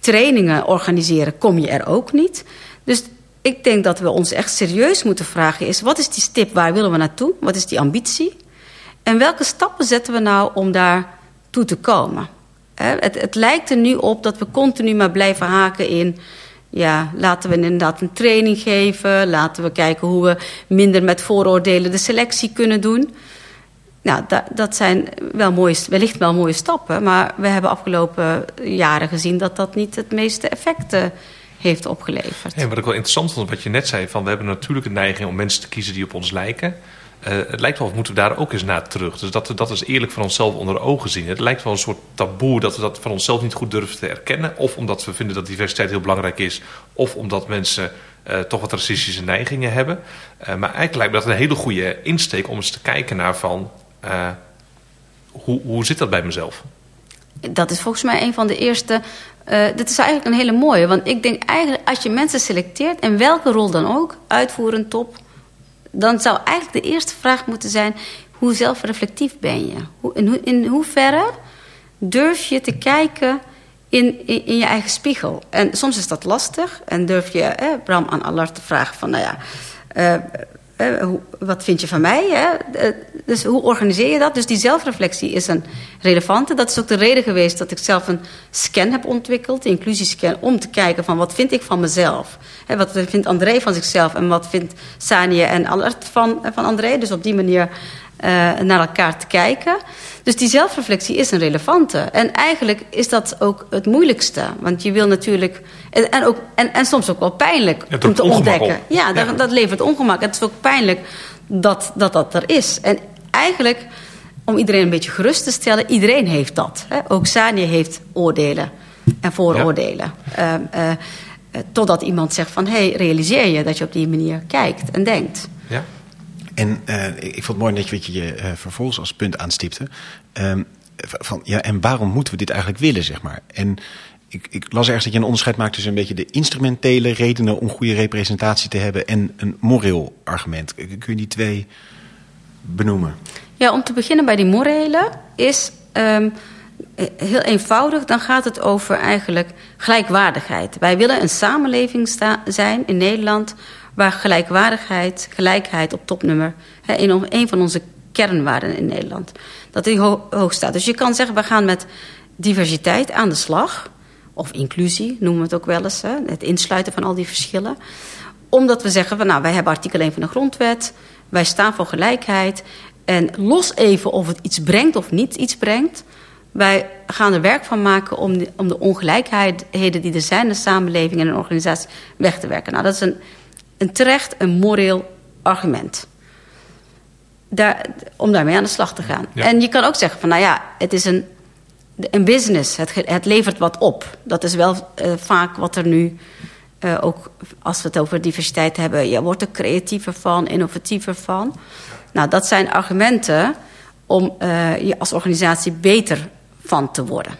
[SPEAKER 9] trainingen organiseren, kom je er ook niet. Dus ik denk dat we ons echt serieus moeten vragen is... wat is die stip, waar willen we naartoe? Wat is die ambitie? En welke stappen zetten we nou om daar toe te komen? Het, het lijkt er nu op dat we continu maar blijven haken in Ja, laten we inderdaad een training geven. Laten we kijken hoe we minder met vooroordelen de selectie kunnen doen. Nou, dat, dat zijn wel mooie, wellicht wel mooie stappen. Maar we hebben afgelopen jaren gezien dat dat niet het meeste effect eh, heeft opgeleverd.
[SPEAKER 8] Wat ik wel interessant vond, wat je net zei, van we hebben natuurlijk een neiging om mensen te kiezen die op ons lijken. Uh, het lijkt wel of moeten we daar ook eens naar terug. Dus dat we dat eens eerlijk van onszelf onder de ogen zien. Het lijkt wel een soort taboe dat we dat van onszelf niet goed durven te erkennen. Of omdat we vinden dat diversiteit heel belangrijk is. Of omdat mensen uh, toch wat racistische neigingen hebben. Uh, maar eigenlijk lijkt me dat een hele goede insteek om eens te kijken naar van... hoe, hoe zit dat bij mezelf?
[SPEAKER 9] Dat is volgens mij een van de eerste uh, dit is eigenlijk een hele mooie. Want ik denk eigenlijk als je mensen selecteert, en welke rol dan ook, uitvoerend top, dan zou eigenlijk de eerste vraag moeten zijn: hoe zelfreflectief ben je? Hoe, in, hoeverre durf je te kijken in, in, je eigen spiegel? En soms is dat lastig en durf je eh, Bram aan Allard te vragen: van nou ja. Uh, uh, wat vind je van mij? Hè? Dus hoe organiseer je dat? Dus die zelfreflectie is een relevante. Dat is ook de reden geweest dat ik zelf een scan heb ontwikkeld, de inclusiescan, om te kijken van wat vind ik van mezelf. Hè, wat vindt André van zichzelf en wat vindt Sanje en Allard van, van André. Dus op die manier uh, naar elkaar te kijken. Dus die zelfreflectie is een relevante. En eigenlijk is dat ook het moeilijkste. Want je wil natuurlijk... En, en, ook, en, en soms ook wel pijnlijk om te ontdekken. Ja, dat, ja. dat levert ongemak. Het is ook pijnlijk dat, dat dat er is. En eigenlijk, om iedereen een beetje gerust te stellen... iedereen heeft dat. Hè? Ook Sanje heeft oordelen en vooroordelen. Ja. Uh, uh, totdat iemand zegt van... hé, hey, realiseer je dat je op die manier kijkt en denkt.
[SPEAKER 8] Ja.
[SPEAKER 1] En uh, ik vond het mooi dat je weet je, je uh, vervolgens als punt aanstipte. Um, van, ja, en waarom moeten we dit eigenlijk willen, zeg maar? En ik, ik las ergens dat je een onderscheid maakt tussen een beetje de instrumentele redenen om goede representatie te hebben en een moreel argument. Kun je die twee benoemen?
[SPEAKER 9] Ja, om te beginnen bij die morele is um, heel eenvoudig. Dan gaat het over eigenlijk gelijkwaardigheid. Wij willen een samenleving zijn in Nederland waar gelijkwaardigheid, gelijkheid op topnummer... In een van onze kernwaarden in Nederland, dat die ho hoog staat. Dus je kan zeggen, we gaan met diversiteit aan de slag... of inclusie, noemen we het ook wel eens, het insluiten van al die verschillen... omdat we zeggen, van, nou, wij hebben artikel 1 van de grondwet... wij staan voor gelijkheid... en los even of het iets brengt of niet iets brengt... Wij gaan er werk van maken om de, om de ongelijkheden die er zijn in de samenleving en in een organisatie weg te werken. Nou, dat is een een terecht, een moreel argument. Daar, om daarmee aan de slag te gaan. Ja. En je kan ook zeggen van, nou ja, het is een, een business. Het, het levert wat op. Dat is wel uh, vaak wat er nu, uh, ook als we het over diversiteit hebben... je wordt er creatiever van, innovatiever van. Nou, dat zijn argumenten om uh, je als organisatie beter van te worden.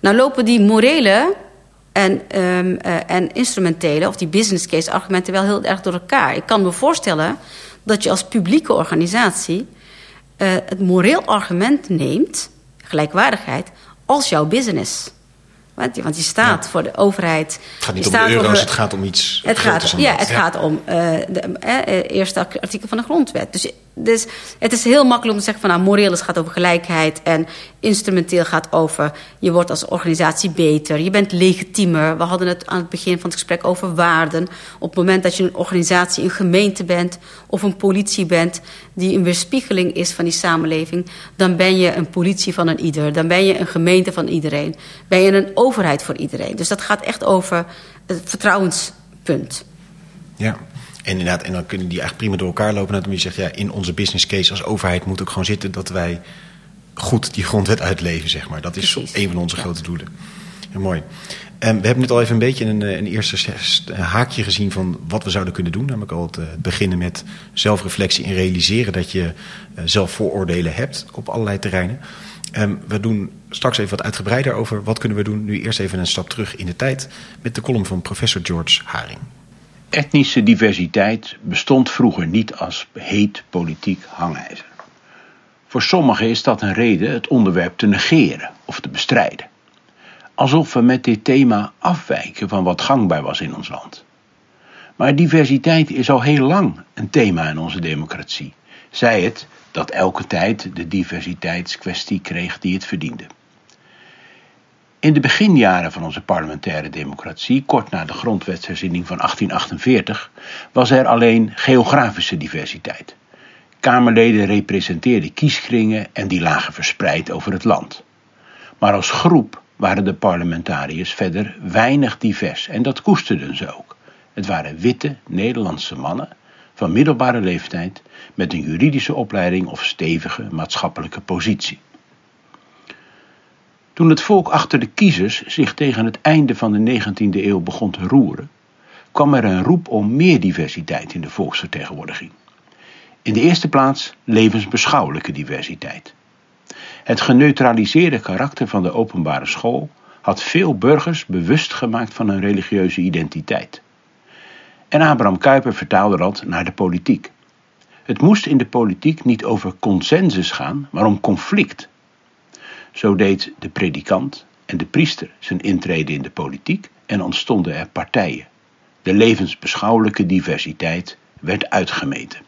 [SPEAKER 9] Nou lopen die morele en, um, uh, en instrumentele, of die business case argumenten, wel heel erg door elkaar. Ik kan me voorstellen dat je als publieke organisatie het moreel argument neemt, gelijkwaardigheid, als jouw business. Want, want die staat ja. voor de overheid.
[SPEAKER 1] Het gaat niet om de euro's, het gaat om iets
[SPEAKER 9] het gaat, Ja, het ja. gaat om uh, de uh, eerste artikel van de grondwet. Dus, dus het is heel makkelijk om te zeggen van... nou, moreel gaat over gelijkheid... en instrumenteel gaat over... je wordt als organisatie beter, je bent legitiemer. We hadden het aan het begin van het gesprek over waarden. Op het moment dat je een organisatie, een gemeente bent... of een politie bent... die een weerspiegeling is van die samenleving... dan ben je een politie van een ieder. Dan ben je een gemeente van iedereen. Ben je een overheid voor iedereen. Dus dat gaat echt over het vertrouwenspunt.
[SPEAKER 1] Ja, en inderdaad, en dan kunnen die eigenlijk prima door elkaar lopen. Dat je zegt, ja, in onze business case als overheid moet ook gewoon zitten dat wij goed die grondwet uitleven, zeg maar. Dat is Precies. een van onze ja. grote doelen. Ja, mooi. Um, we hebben net al even een beetje een, een eerste haakje gezien van wat we zouden kunnen doen. Namelijk al het uh, beginnen met zelfreflectie en realiseren dat je uh, zelf vooroordelen hebt op allerlei terreinen. Um, we doen straks even wat uitgebreider over wat kunnen we doen. Nu eerst even een stap terug in de tijd met de column van professor George Haring.
[SPEAKER 18] Etnische diversiteit bestond vroeger niet als heet politiek hangijzer. Voor sommigen is dat een reden het onderwerp te negeren of te bestrijden. Alsof we met dit thema afwijken van wat gangbaar was in ons land. Maar diversiteit is al heel lang een thema in onze democratie. Zij het dat elke tijd de diversiteitskwestie kreeg die het verdiende. In de beginjaren van onze parlementaire democratie, kort na de grondwetsherziening van 1848, was er alleen geografische diversiteit. Kamerleden representeerden kieskringen en die lagen verspreid over het land. Maar als groep waren de parlementariërs verder weinig divers en dat koesterden ze ook. Het waren witte Nederlandse mannen van middelbare leeftijd met een juridische opleiding of stevige maatschappelijke positie. Toen het volk achter de kiezers zich tegen het einde van de 19e eeuw begon te roeren, kwam er een roep om meer diversiteit in de volksvertegenwoordiging. In de eerste plaats levensbeschouwelijke diversiteit. Het geneutraliseerde karakter van de openbare school had veel burgers bewust gemaakt van hun religieuze identiteit. En Abraham Kuyper vertaalde dat naar de politiek. Het moest in de politiek niet over consensus gaan, maar om conflict. Zo deed de predikant en de priester zijn intrede in de politiek en ontstonden er partijen. De levensbeschouwelijke diversiteit werd uitgemeten.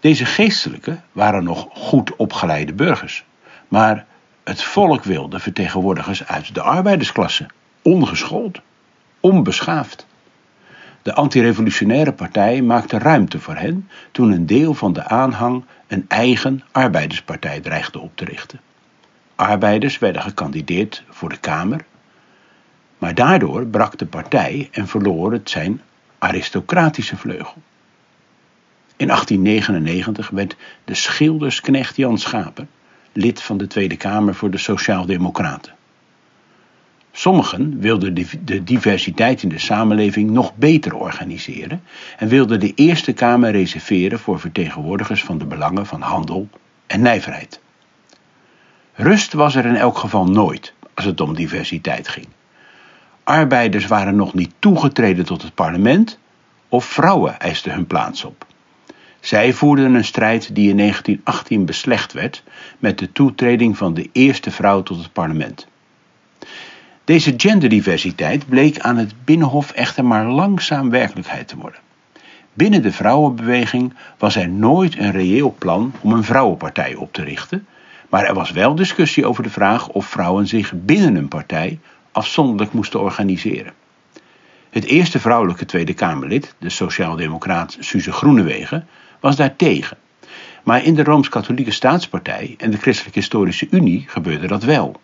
[SPEAKER 18] Deze geestelijken waren nog goed opgeleide burgers, maar het volk wilde vertegenwoordigers uit de arbeidersklasse, ongeschoold, onbeschaafd. De antirevolutionaire partij maakte ruimte voor hen toen een deel van de aanhang een eigen arbeiderspartij dreigde op te richten. Arbeiders werden gekandideerd voor de Kamer, maar daardoor brak de partij en verloor het zijn aristocratische vleugel. In 1899 werd de schildersknecht Jan Schaper lid van de Tweede Kamer voor de Sociaaldemocraten. Sommigen wilden de diversiteit in de samenleving nog beter organiseren en wilden de Eerste Kamer reserveren voor vertegenwoordigers van de belangen van handel en nijverheid. Rust was er in elk geval nooit als het om diversiteit ging. Arbeiders waren nog niet toegetreden tot het parlement of vrouwen eisten hun plaats op. Zij voerden een strijd die in 1918 beslecht werd met de toetreding van de eerste vrouw tot het parlement. Deze genderdiversiteit bleek aan het Binnenhof echter maar langzaam werkelijkheid te worden. Binnen de vrouwenbeweging was er nooit een reëel plan om een vrouwenpartij op te richten, maar er was wel discussie over de vraag of vrouwen zich binnen een partij afzonderlijk moesten organiseren. Het eerste vrouwelijke Tweede Kamerlid, de sociaaldemocraat Suze Groenewegen, was daartegen. Maar in de Rooms-Katholieke Staatspartij en de Christelijke Historische Unie gebeurde dat wel.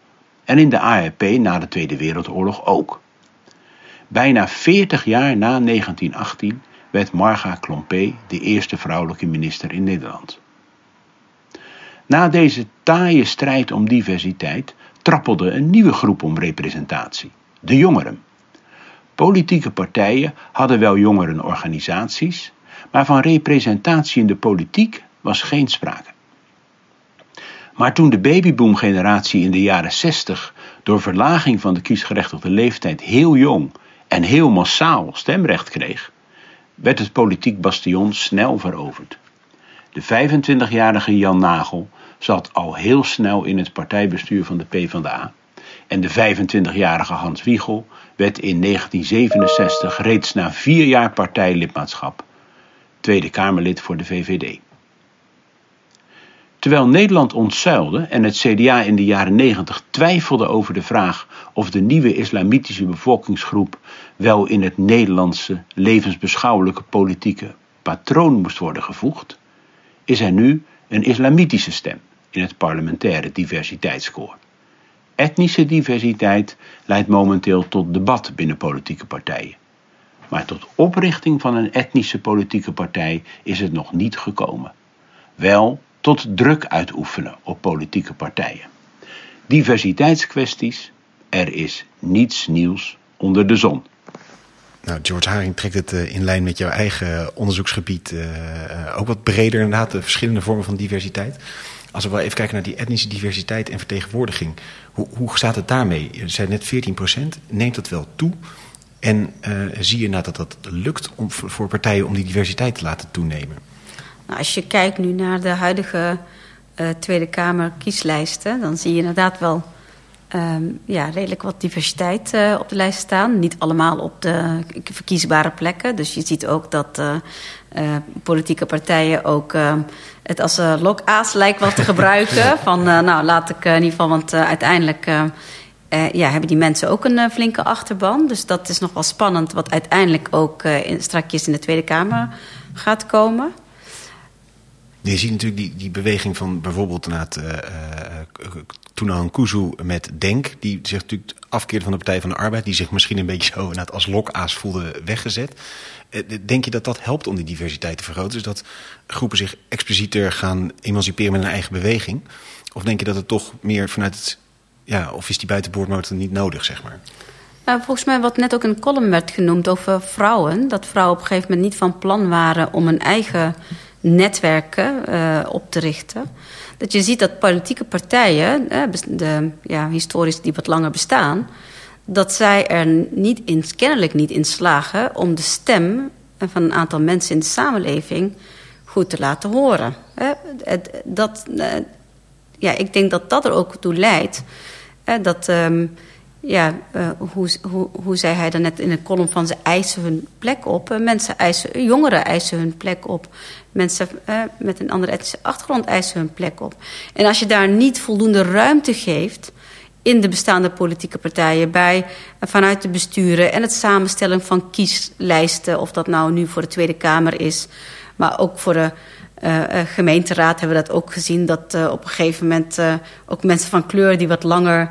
[SPEAKER 18] En in de ARP na de Tweede Wereldoorlog ook. Bijna 40 jaar na 1918 werd Marga Klompé de eerste vrouwelijke minister in Nederland. Na deze taaie strijd om diversiteit trappelde een nieuwe groep om representatie: de jongeren. Politieke partijen hadden wel jongerenorganisaties, maar van representatie in de politiek was geen sprake. Maar toen de babyboomgeneratie in de jaren 60 door verlaging van de kiesgerechtigde leeftijd heel jong en heel massaal stemrecht kreeg, werd het politiek bastion snel veroverd. De 25-jarige Jan Nagel zat al heel snel in het partijbestuur van de PvdA en de 25-jarige Hans Wiegel werd in 1967 reeds na vier jaar partijlidmaatschap Tweede Kamerlid voor de VVD. Terwijl Nederland ontzuilde en het CDA in de jaren 90 twijfelde over de vraag of de nieuwe islamitische bevolkingsgroep wel in het Nederlandse levensbeschouwelijke politieke patroon moest worden gevoegd, is er nu een islamitische stem in het parlementaire diversiteitskoor. Etnische diversiteit leidt momenteel tot debat binnen politieke partijen. Maar tot oprichting van een etnische politieke partij is het nog niet gekomen. Wel tot druk uitoefenen op politieke partijen. Diversiteitskwesties, er is niets nieuws onder de zon.
[SPEAKER 1] Nou, George Haring trekt het in lijn met jouw eigen onderzoeksgebied uh, ook wat breder inderdaad, de verschillende vormen van diversiteit. Als we wel even kijken naar die etnische diversiteit en vertegenwoordiging, hoe, hoe staat het daarmee? Je zei net 14 procent, neemt dat wel toe? En zie je nou dat dat lukt om, voor partijen om die diversiteit te laten toenemen?
[SPEAKER 9] Nou, als je kijkt nu naar de huidige uh, Tweede Kamer kieslijsten, dan zie je inderdaad wel ehm, ja, redelijk wat diversiteit eh, op de lijst staan. Niet allemaal op de verkiesbare plekken. Dus je ziet ook dat eh, eh, politieke partijen ook eh, het als uh, lokaas lijkt wel te gebruiken. Van nou, laat ik in ieder geval, want uiteindelijk ja, hebben die mensen ook een flinke achterban. Dus dat is nog wel spannend, wat uiteindelijk ook in, strakjes in de Tweede Kamer gaat komen.
[SPEAKER 1] Je ziet natuurlijk die, die beweging van bijvoorbeeld na het uh, Kuzu met Denk, die zich natuurlijk afkeerde van de Partij van de Arbeid, die zich misschien een beetje zo als lokaas voelde weggezet. Denk je dat dat helpt om die diversiteit te vergroten? Dus dat groepen zich explicieter gaan emanciperen met een eigen beweging? Of denk je dat het toch meer vanuit het... Ja, of is die buitenboordmotor niet nodig, zeg maar?
[SPEAKER 9] Nou, volgens mij wat net ook in een column werd genoemd over vrouwen... dat vrouwen op een gegeven moment niet van plan waren om een eigen netwerken uh, op te richten. Dat je ziet dat politieke partijen, de, ja, historisch die wat langer bestaan... dat zij er niet in, kennelijk niet in slagen om de stem van een aantal mensen in de samenleving goed te laten horen. Dat, ja, ik denk dat dat er ook toe leidt dat... Um, ja, uh, hoe, hoe, hoe zei hij dan net in de column van ze eisen hun plek op. Uh, mensen eisen, jongeren eisen hun plek op. Mensen uh, met een andere etnische achtergrond eisen hun plek op. En als je daar niet voldoende ruimte geeft in de bestaande politieke partijen... Bij, vanuit de besturen en het samenstellen van kieslijsten... of dat nou nu voor de Tweede Kamer is, maar ook voor de... Gemeenteraad hebben we dat ook gezien... dat op een gegeven moment ook mensen van kleur die wat langer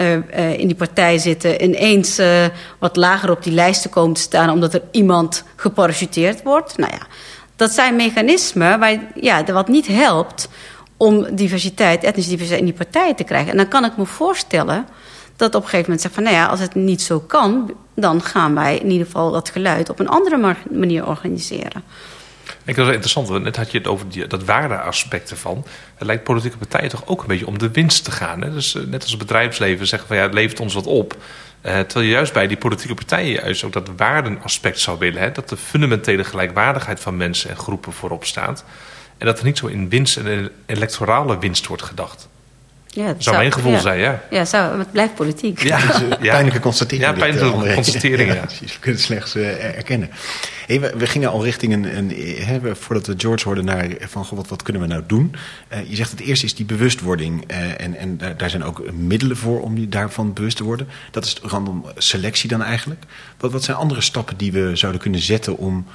[SPEAKER 9] uh, uh, in die partij zitten... ineens uh, wat lager op die lijsten komen te staan... omdat er iemand geparachuteerd wordt. Nou ja, dat zijn mechanismen waar, ja, wat niet helpt... om diversiteit, etnische diversiteit in die partijen te krijgen. En dan kan ik me voorstellen dat op een gegeven moment zegt van... nou ja, als het niet zo kan, dan gaan wij in ieder geval dat geluid... op een andere manier organiseren.
[SPEAKER 8] Ik vind het interessant, want net had je het over die, dat waardeaspect ervan. Het lijkt politieke partijen toch ook een beetje om de winst te gaan. Hè? Dus uh, net als het bedrijfsleven zeggen van ja, het levert ons wat op. Uh, terwijl je juist bij die politieke partijen juist ook dat waardenaspect zou willen. Hè? Dat de fundamentele gelijkwaardigheid van mensen en groepen voorop staat. En dat er niet zo in winst en electorale winst wordt gedacht.
[SPEAKER 9] Ja,
[SPEAKER 8] dat zou mijn gevoel
[SPEAKER 9] ja.
[SPEAKER 8] zijn, ja.
[SPEAKER 9] Ja, zou, het blijft politiek.
[SPEAKER 8] Ja,
[SPEAKER 1] is een pijnlijke constatering.
[SPEAKER 8] Ja, pijnlijke
[SPEAKER 1] eh,
[SPEAKER 8] constatering, ja.
[SPEAKER 1] precies. We kunnen het slechts uh, erkennen. Hey, we, we, gingen al richting een... een hè, we, voordat we George hoorden naar van... Goh, wat, wat kunnen we nou doen? Uh, je zegt het eerste is die bewustwording. Uh, en en daar, daar zijn ook middelen voor om die, daarvan bewust te worden. Dat is random selectie dan eigenlijk. Wat, wat zijn andere stappen die we zouden kunnen zetten... om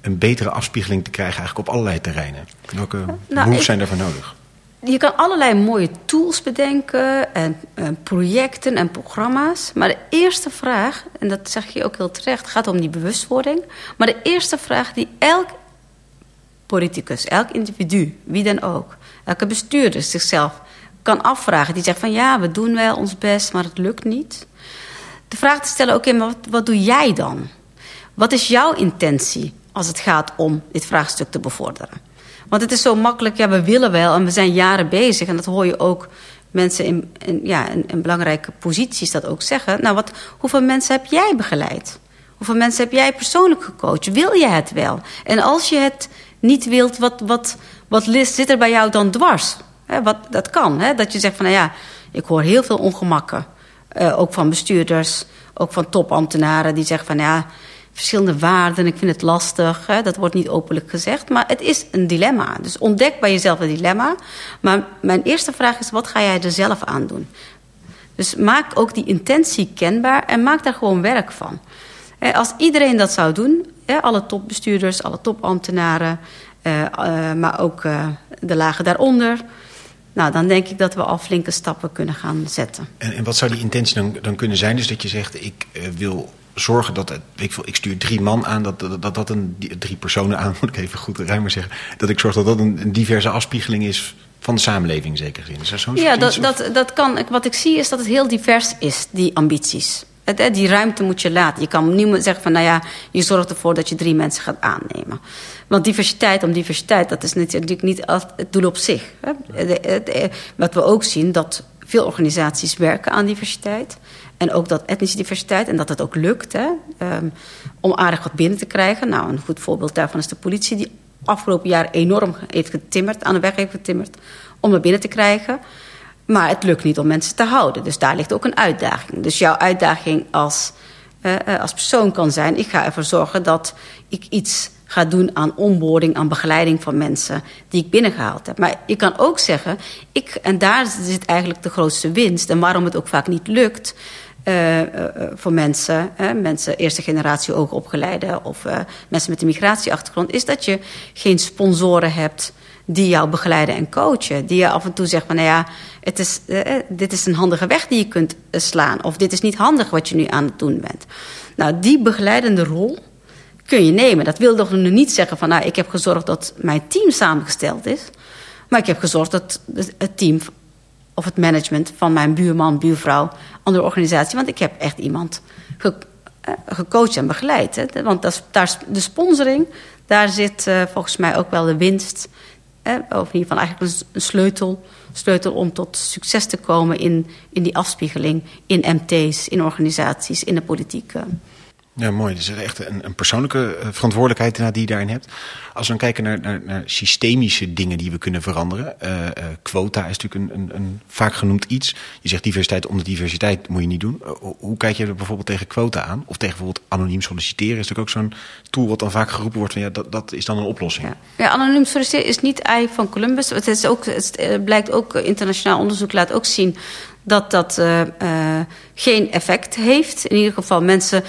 [SPEAKER 1] een betere afspiegeling te krijgen eigenlijk op allerlei terreinen? Welke
[SPEAKER 9] Nou,
[SPEAKER 1] zijn daarvoor nodig?
[SPEAKER 9] Je kan allerlei mooie tools bedenken en, en projecten en programma's. Maar de eerste vraag, en dat zeg je ook heel terecht, gaat om die bewustwording. Maar de eerste vraag die elk politicus, elk individu, wie dan ook, elke bestuurder zichzelf kan afvragen. Die zegt van ja, we doen wel ons best, maar het lukt niet. De vraag te stellen, oké, maar wat, wat doe jij dan? Wat is jouw intentie als het gaat om dit vraagstuk te bevorderen? Want het is zo makkelijk, ja, we willen wel en we zijn jaren bezig. En dat hoor je ook mensen in, ja, in, belangrijke posities dat ook zeggen. Nou, wat, hoeveel mensen heb jij begeleid? Hoeveel mensen heb jij persoonlijk gecoacht? Wil je het wel? En als je het niet wilt, wat, wat, wat lis- zit er bij jou dan dwars? Wat, dat kan, hè? dat je zegt van, nou ja, ik hoor heel veel ongemakken. Eh, ook van bestuurders, ook van topambtenaren die zeggen van, ja, verschillende waarden, ik vind het lastig. Hè? Dat wordt niet openlijk gezegd, maar het is een dilemma. Dus ontdek bij jezelf een dilemma. Maar mijn eerste vraag is, wat ga jij er zelf aan doen? Dus maak ook die intentie kenbaar en maak daar gewoon werk van. Als iedereen dat zou doen, alle topbestuurders, alle topambtenaren... eh, eh, maar ook eh, de lagen daaronder... Nou, dan denk ik dat we al flinke stappen kunnen gaan zetten.
[SPEAKER 1] En, en wat zou die intentie dan, kunnen zijn? Dus dat je zegt, ik wil zorgen dat, ik, veel, ik stuur drie man aan, dat dat, dat, dat een, drie personen aan, moet ik even goed ruimer zeggen. Dat ik zorg dat dat een, een diverse afspiegeling is van de samenleving in zekere zin. Is dat zo'n
[SPEAKER 9] Ja, dat, dat, dat kan. Wat ik zie is dat het heel divers is, die ambities. Het, hè, die ruimte moet je laten. Je kan niemand zeggen van, nou ja, je zorgt ervoor dat je drie mensen gaat aannemen. Want diversiteit om diversiteit, dat is natuurlijk niet het doel op zich. Hè. De- Wat we ook zien, dat veel organisaties werken aan diversiteit. En ook dat etnische diversiteit, en dat het ook lukt hè, um, om aardig wat binnen te krijgen. Nou, een goed voorbeeld daarvan is de politie, die afgelopen jaar enorm heeft getimmerd, aan de weg heeft getimmerd om er binnen te krijgen. Maar het lukt niet om mensen te houden. Dus daar ligt ook een uitdaging. Dus jouw uitdaging als, uh, als persoon kan zijn... ik ga ervoor zorgen dat ik iets ga doen aan onboarding, aan begeleiding van mensen die ik binnengehaald heb. Maar je kan ook zeggen, ik, en daar zit eigenlijk de grootste winst... en waarom het ook vaak niet lukt... Uh, uh, voor mensen, mensen eerste generatie opgeleide of mensen met een migratieachtergrond, is dat je geen sponsoren hebt die jou begeleiden en coachen. Die je af en toe zegt van, nou ja, het is, dit is een handige weg die je kunt slaan. Of dit is niet handig wat je nu aan het doen bent. Nou, die begeleidende rol kun je nemen. Dat wil toch nu niet zeggen van, nou, ik heb gezorgd dat mijn team samengesteld is. Maar ik heb gezorgd dat het team of het management van mijn buurman, buurvrouw, andere organisatie. Want ik heb echt iemand ge, uh, gecoacht en begeleid. Hè. Want dat daar, de sponsoring, daar zit uh, volgens mij ook wel de winst. Hè, of in ieder geval eigenlijk een sleutel, sleutel om tot succes te komen in, in die afspiegeling. In MT's, in organisaties, in de politiek.
[SPEAKER 1] Ja, mooi. Dus echt een, een persoonlijke verantwoordelijkheid die je daarin hebt. Als we dan kijken naar, naar, systemische dingen die we kunnen veranderen. Uh, quota is natuurlijk een, een, een, vaak genoemd iets. Je zegt diversiteit onder diversiteit moet je niet doen. Hoe kijk je er bijvoorbeeld tegen quota aan? Of tegen bijvoorbeeld anoniem solliciteren? Is natuurlijk ook zo'n tool wat dan vaak geroepen wordt van ja, dat, dat is dan een oplossing.
[SPEAKER 9] Ja, ja anoniem solliciteren is niet ei van Columbus. Het, is ook, het blijkt ook, internationaal onderzoek laat ook zien dat dat uh, uh, geen effect heeft. In ieder geval mensen...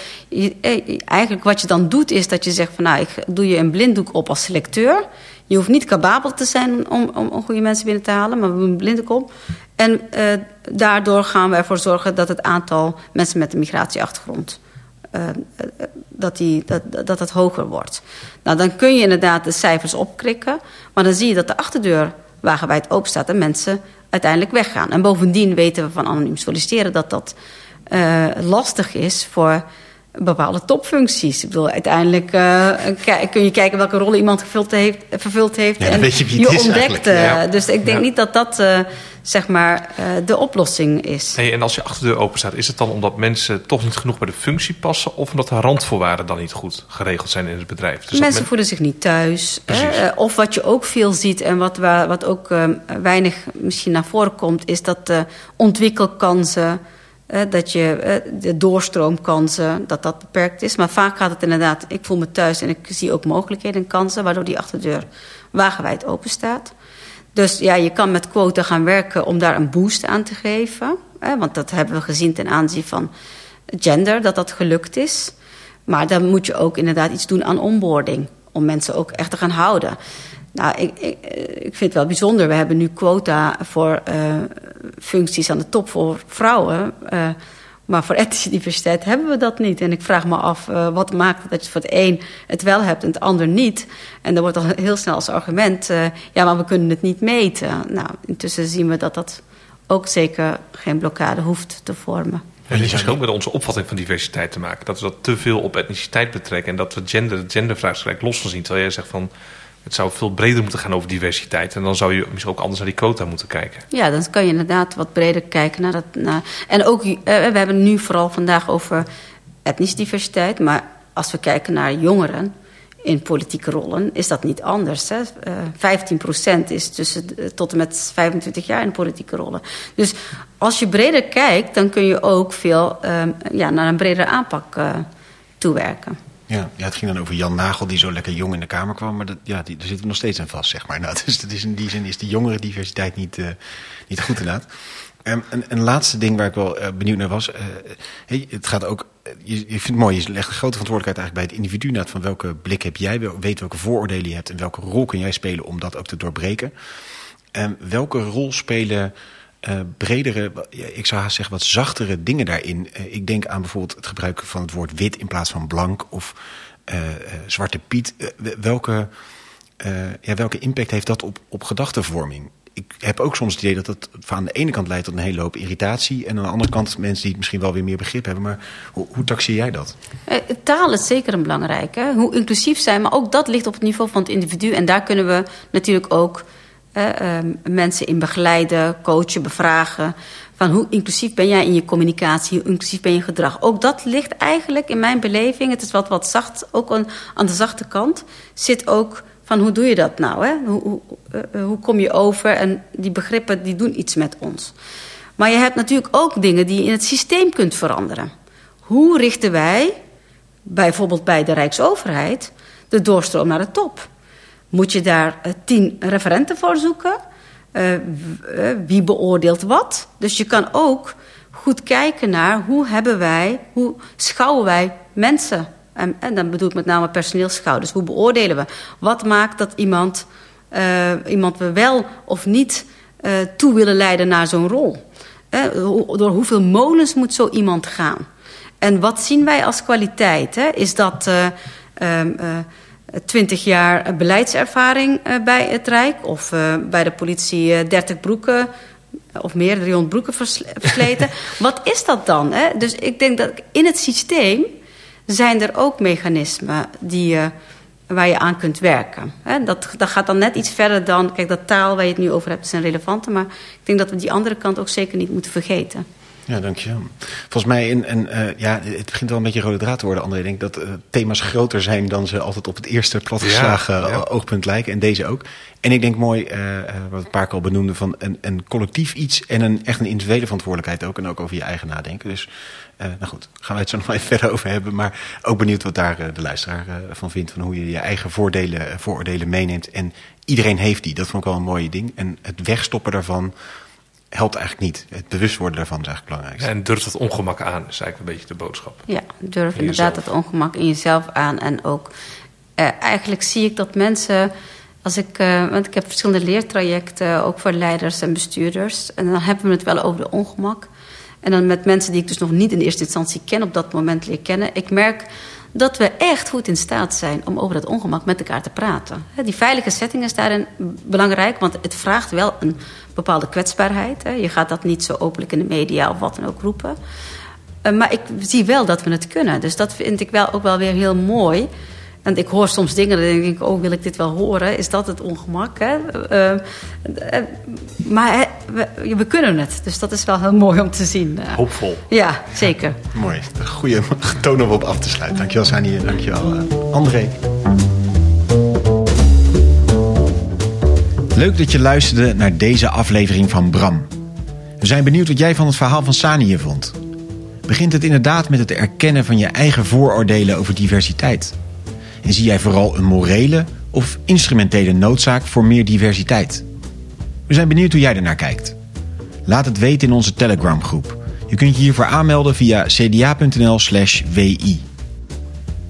[SPEAKER 9] Eigenlijk wat je dan doet is dat je zegt van... nou, ik doe je een blinddoek op als selecteur. Je hoeft niet capabel te zijn om, om, om goede mensen binnen te halen... maar een blinddoek op. En daardoor gaan we ervoor zorgen dat het aantal mensen met een migratieachtergrond... dat, die, dat, dat het hoger wordt. Nou, dan kun je inderdaad de cijfers opkrikken... maar dan zie je dat de achterdeur wagenwijd open staat... en mensen uiteindelijk weggaan. En bovendien weten we van anoniem solliciteren dat dat uh, lastig is voor bepaalde topfuncties. Ik bedoel, uiteindelijk uh, kun je kijken welke rol iemand gevuld heeft, vervuld heeft.
[SPEAKER 1] Ja,
[SPEAKER 9] en
[SPEAKER 1] je, is
[SPEAKER 9] ontdekt.
[SPEAKER 1] ja.
[SPEAKER 9] Dus ik denk
[SPEAKER 8] Ja.
[SPEAKER 9] niet dat dat uh, zeg maar uh, de oplossing is.
[SPEAKER 8] Hey, en als je achterdeur open staat, is het dan omdat mensen toch niet genoeg bij de functie passen... of omdat de randvoorwaarden dan niet goed geregeld zijn in het bedrijf? Dus
[SPEAKER 9] Mensen
[SPEAKER 8] men-
[SPEAKER 9] voelen zich niet thuis. Hè? Of wat je ook veel ziet en wat, wa- wat ook uh, weinig misschien naar voren komt... is dat de ontwikkelkansen, uh, dat je, uh, de doorstroomkansen, dat dat beperkt is. Maar vaak gaat het inderdaad, ik voel me thuis en ik zie ook mogelijkheden en kansen... waardoor die achterdeur wagenwijd open staat. Dus ja, je kan met quota gaan werken om daar een boost aan te geven. Hè? Want dat hebben we gezien ten aanzien van gender, dat dat gelukt is... Maar dan moet je ook inderdaad iets doen aan onboarding. Om mensen ook echt te gaan houden. Nou, ik, ik, ik vind het wel bijzonder. We hebben nu quota voor uh, functies aan de top voor vrouwen. Uh, maar voor etnische diversiteit hebben we dat niet. En ik vraag me af, uh, wat maakt dat je voor het een het wel hebt en het ander niet? En dan wordt al heel snel als argument... uh, ja, maar we kunnen het niet meten. Nou, intussen zien we dat dat ook zeker geen blokkade hoeft te vormen.
[SPEAKER 8] Het heeft misschien ook met onze opvatting van diversiteit te maken. Dat we dat te veel op etniciteit betrekken. En dat we gender, het gendervraagstuk los van zien. Terwijl jij zegt van het zou veel breder moeten gaan over diversiteit. En dan zou je misschien ook anders naar die quota moeten kijken.
[SPEAKER 9] Ja, dan kan je inderdaad wat breder kijken naar dat. Naar, en ook, uh, we hebben nu vooral vandaag over etnische diversiteit. Maar als we kijken naar jongeren in politieke rollen, is dat niet anders. Hè? Uh, 15% is tussen tot en met 25 jaar in politieke rollen. Dus als je breder kijkt, dan kun je ook veel uh, ja, naar een bredere aanpak uh, toewerken.
[SPEAKER 1] Ja, ja, het ging dan over Jan Nagel, die zo lekker jong in de Kamer kwam. Maar dat, ja, die, daar zitten we nog steeds aan vast, zeg maar. Nou, dus dat is in die zin is de jongere diversiteit niet, uh, niet goed inderdaad. Een, een laatste ding waar ik wel uh, benieuwd naar was. Uh, hey, het gaat ook. Je, je vindt het mooi, je legt een grote verantwoordelijkheid eigenlijk bij het individu. Inderdaad, van welke blik heb jij, weet welke vooroordelen je hebt en welke rol kun jij spelen om dat ook te doorbreken. Um, welke rol spelen uh, bredere, ik zou haast zeggen wat zachtere dingen daarin? Uh, ik denk aan bijvoorbeeld het gebruik van het woord wit in plaats van blank of uh, zwarte piet. welke, ja, welke impact heeft dat op, op gedachtenvorming? ik heb ook soms het idee dat het aan de ene kant leidt tot een hele hoop irritatie. En aan de andere kant mensen die misschien wel weer meer begrip hebben. Maar hoe, hoe taxeer jij dat?
[SPEAKER 9] Taal is zeker een belangrijke. Hoe inclusief zijn, maar ook dat ligt op het niveau van het individu. En daar kunnen we natuurlijk ook uh, mensen in begeleiden, coachen, bevragen. Van hoe inclusief ben jij in je communicatie, hoe inclusief ben je gedrag. Ook dat ligt eigenlijk in mijn beleving, het is wat, wat zacht, ook aan, de zachte kant, zit ook Van hoe doe je dat nou? Hè? Hoe, hoe, uh, hoe kom je over? En die begrippen die doen iets met ons. Maar je hebt natuurlijk ook dingen die je in het systeem kunt veranderen. Hoe richten wij, bijvoorbeeld bij de Rijksoverheid, de doorstroom naar de top? Moet je daar uh, tien referenten voor zoeken? Uh, wie beoordeelt wat? Dus je kan ook goed kijken naar hoe hebben wij, hoe schouwen wij mensen. En, dan bedoel ik met name personeelsschouw. Dus hoe beoordelen we? Wat maakt dat iemand, iemand we wel of niet toe willen leiden naar zo'n rol? Door hoeveel molens moet zo iemand gaan? En wat zien wij als kwaliteit? Hè? Is dat twintig jaar beleidservaring bij het Rijk? Of bij de politie 30 broeken of meer, 300 broeken versleten. Wat is dat dan? Hè? Dus ik denk dat in het systeem zijn er ook mechanismen die, waar je aan kunt werken. Hè? Dat, dat gaat dan net iets verder dan... Kijk, dat taal waar je het nu over hebt is een relevante... maar ik denk dat we die andere kant ook zeker niet moeten vergeten.
[SPEAKER 1] Ja, dankjewel. Volgens mij, in, en, uh, ja, het begint wel een beetje rode draad te worden, André. Ik denk dat uh, thema's groter zijn dan ze altijd op het eerste platgeslagen ja, ja. oogpunt lijken. En deze ook. En ik denk mooi, uh, wat een paar keer al benoemde, van een, een collectief iets en een echt een individuele verantwoordelijkheid ook. En ook over je eigen nadenken. Dus, nou goed, gaan we het zo nog even verder over hebben. Maar ook benieuwd wat daar de luisteraar van vindt. Van hoe je je eigen voordelen, vooroordelen meeneemt. En iedereen heeft die. Dat vond ik wel een mooie ding. En het wegstoppen daarvan helpt eigenlijk niet. Het bewust worden daarvan is eigenlijk belangrijk.
[SPEAKER 8] En durf dat ongemak aan, is eigenlijk een beetje de boodschap.
[SPEAKER 9] Ja, durf inderdaad dat ongemak in jezelf aan. En ook, uh, eigenlijk zie ik dat mensen, als ik, uh, want ik heb verschillende leertrajecten, ook voor leiders en bestuurders. En dan hebben we het wel over de ongemak. En dan met mensen die ik dus nog niet in eerste instantie ken, op dat moment leer kennen. Ik merk dat we echt goed in staat zijn om over dat ongemak met elkaar te praten. Die veilige setting is daarin belangrijk, want het vraagt wel een bepaalde kwetsbaarheid. Je gaat dat niet zo openlijk in de media of wat dan ook roepen. Maar ik zie wel dat we het kunnen. Dus dat vind ik wel ook wel weer heel mooi. En ik hoor soms dingen, dan denk ik, oh, wil ik dit wel horen? Is dat het ongemak? Hè? Uh, uh, maar we, we, kunnen het, dus dat is wel heel mooi om te zien. Uh,
[SPEAKER 8] Hoopvol.
[SPEAKER 9] Ja, zeker.
[SPEAKER 1] Ja, mooi, een goede toon om op af te sluiten. Dankjewel Sani, dankjewel André. Leuk dat je luisterde naar deze aflevering van Bram. We zijn benieuwd wat jij van het verhaal van Sani vond. Begint het inderdaad met het erkennen van je eigen vooroordelen over diversiteit? En zie jij vooral een morele of instrumentele noodzaak voor meer diversiteit? We zijn benieuwd hoe jij ernaar kijkt. Laat het weten in onze Telegram groep. Je kunt je hiervoor aanmelden via cda.nl/wi.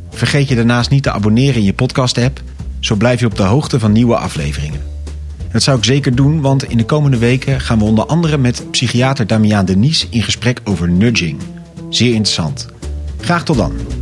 [SPEAKER 1] Vergeet je daarnaast niet te abonneren in je podcast app, zo blijf je op de hoogte van nieuwe afleveringen. Dat zou ik zeker doen, want in de komende weken gaan we onder andere met psychiater Damiaan Denies in gesprek over nudging. Zeer interessant. Graag tot dan.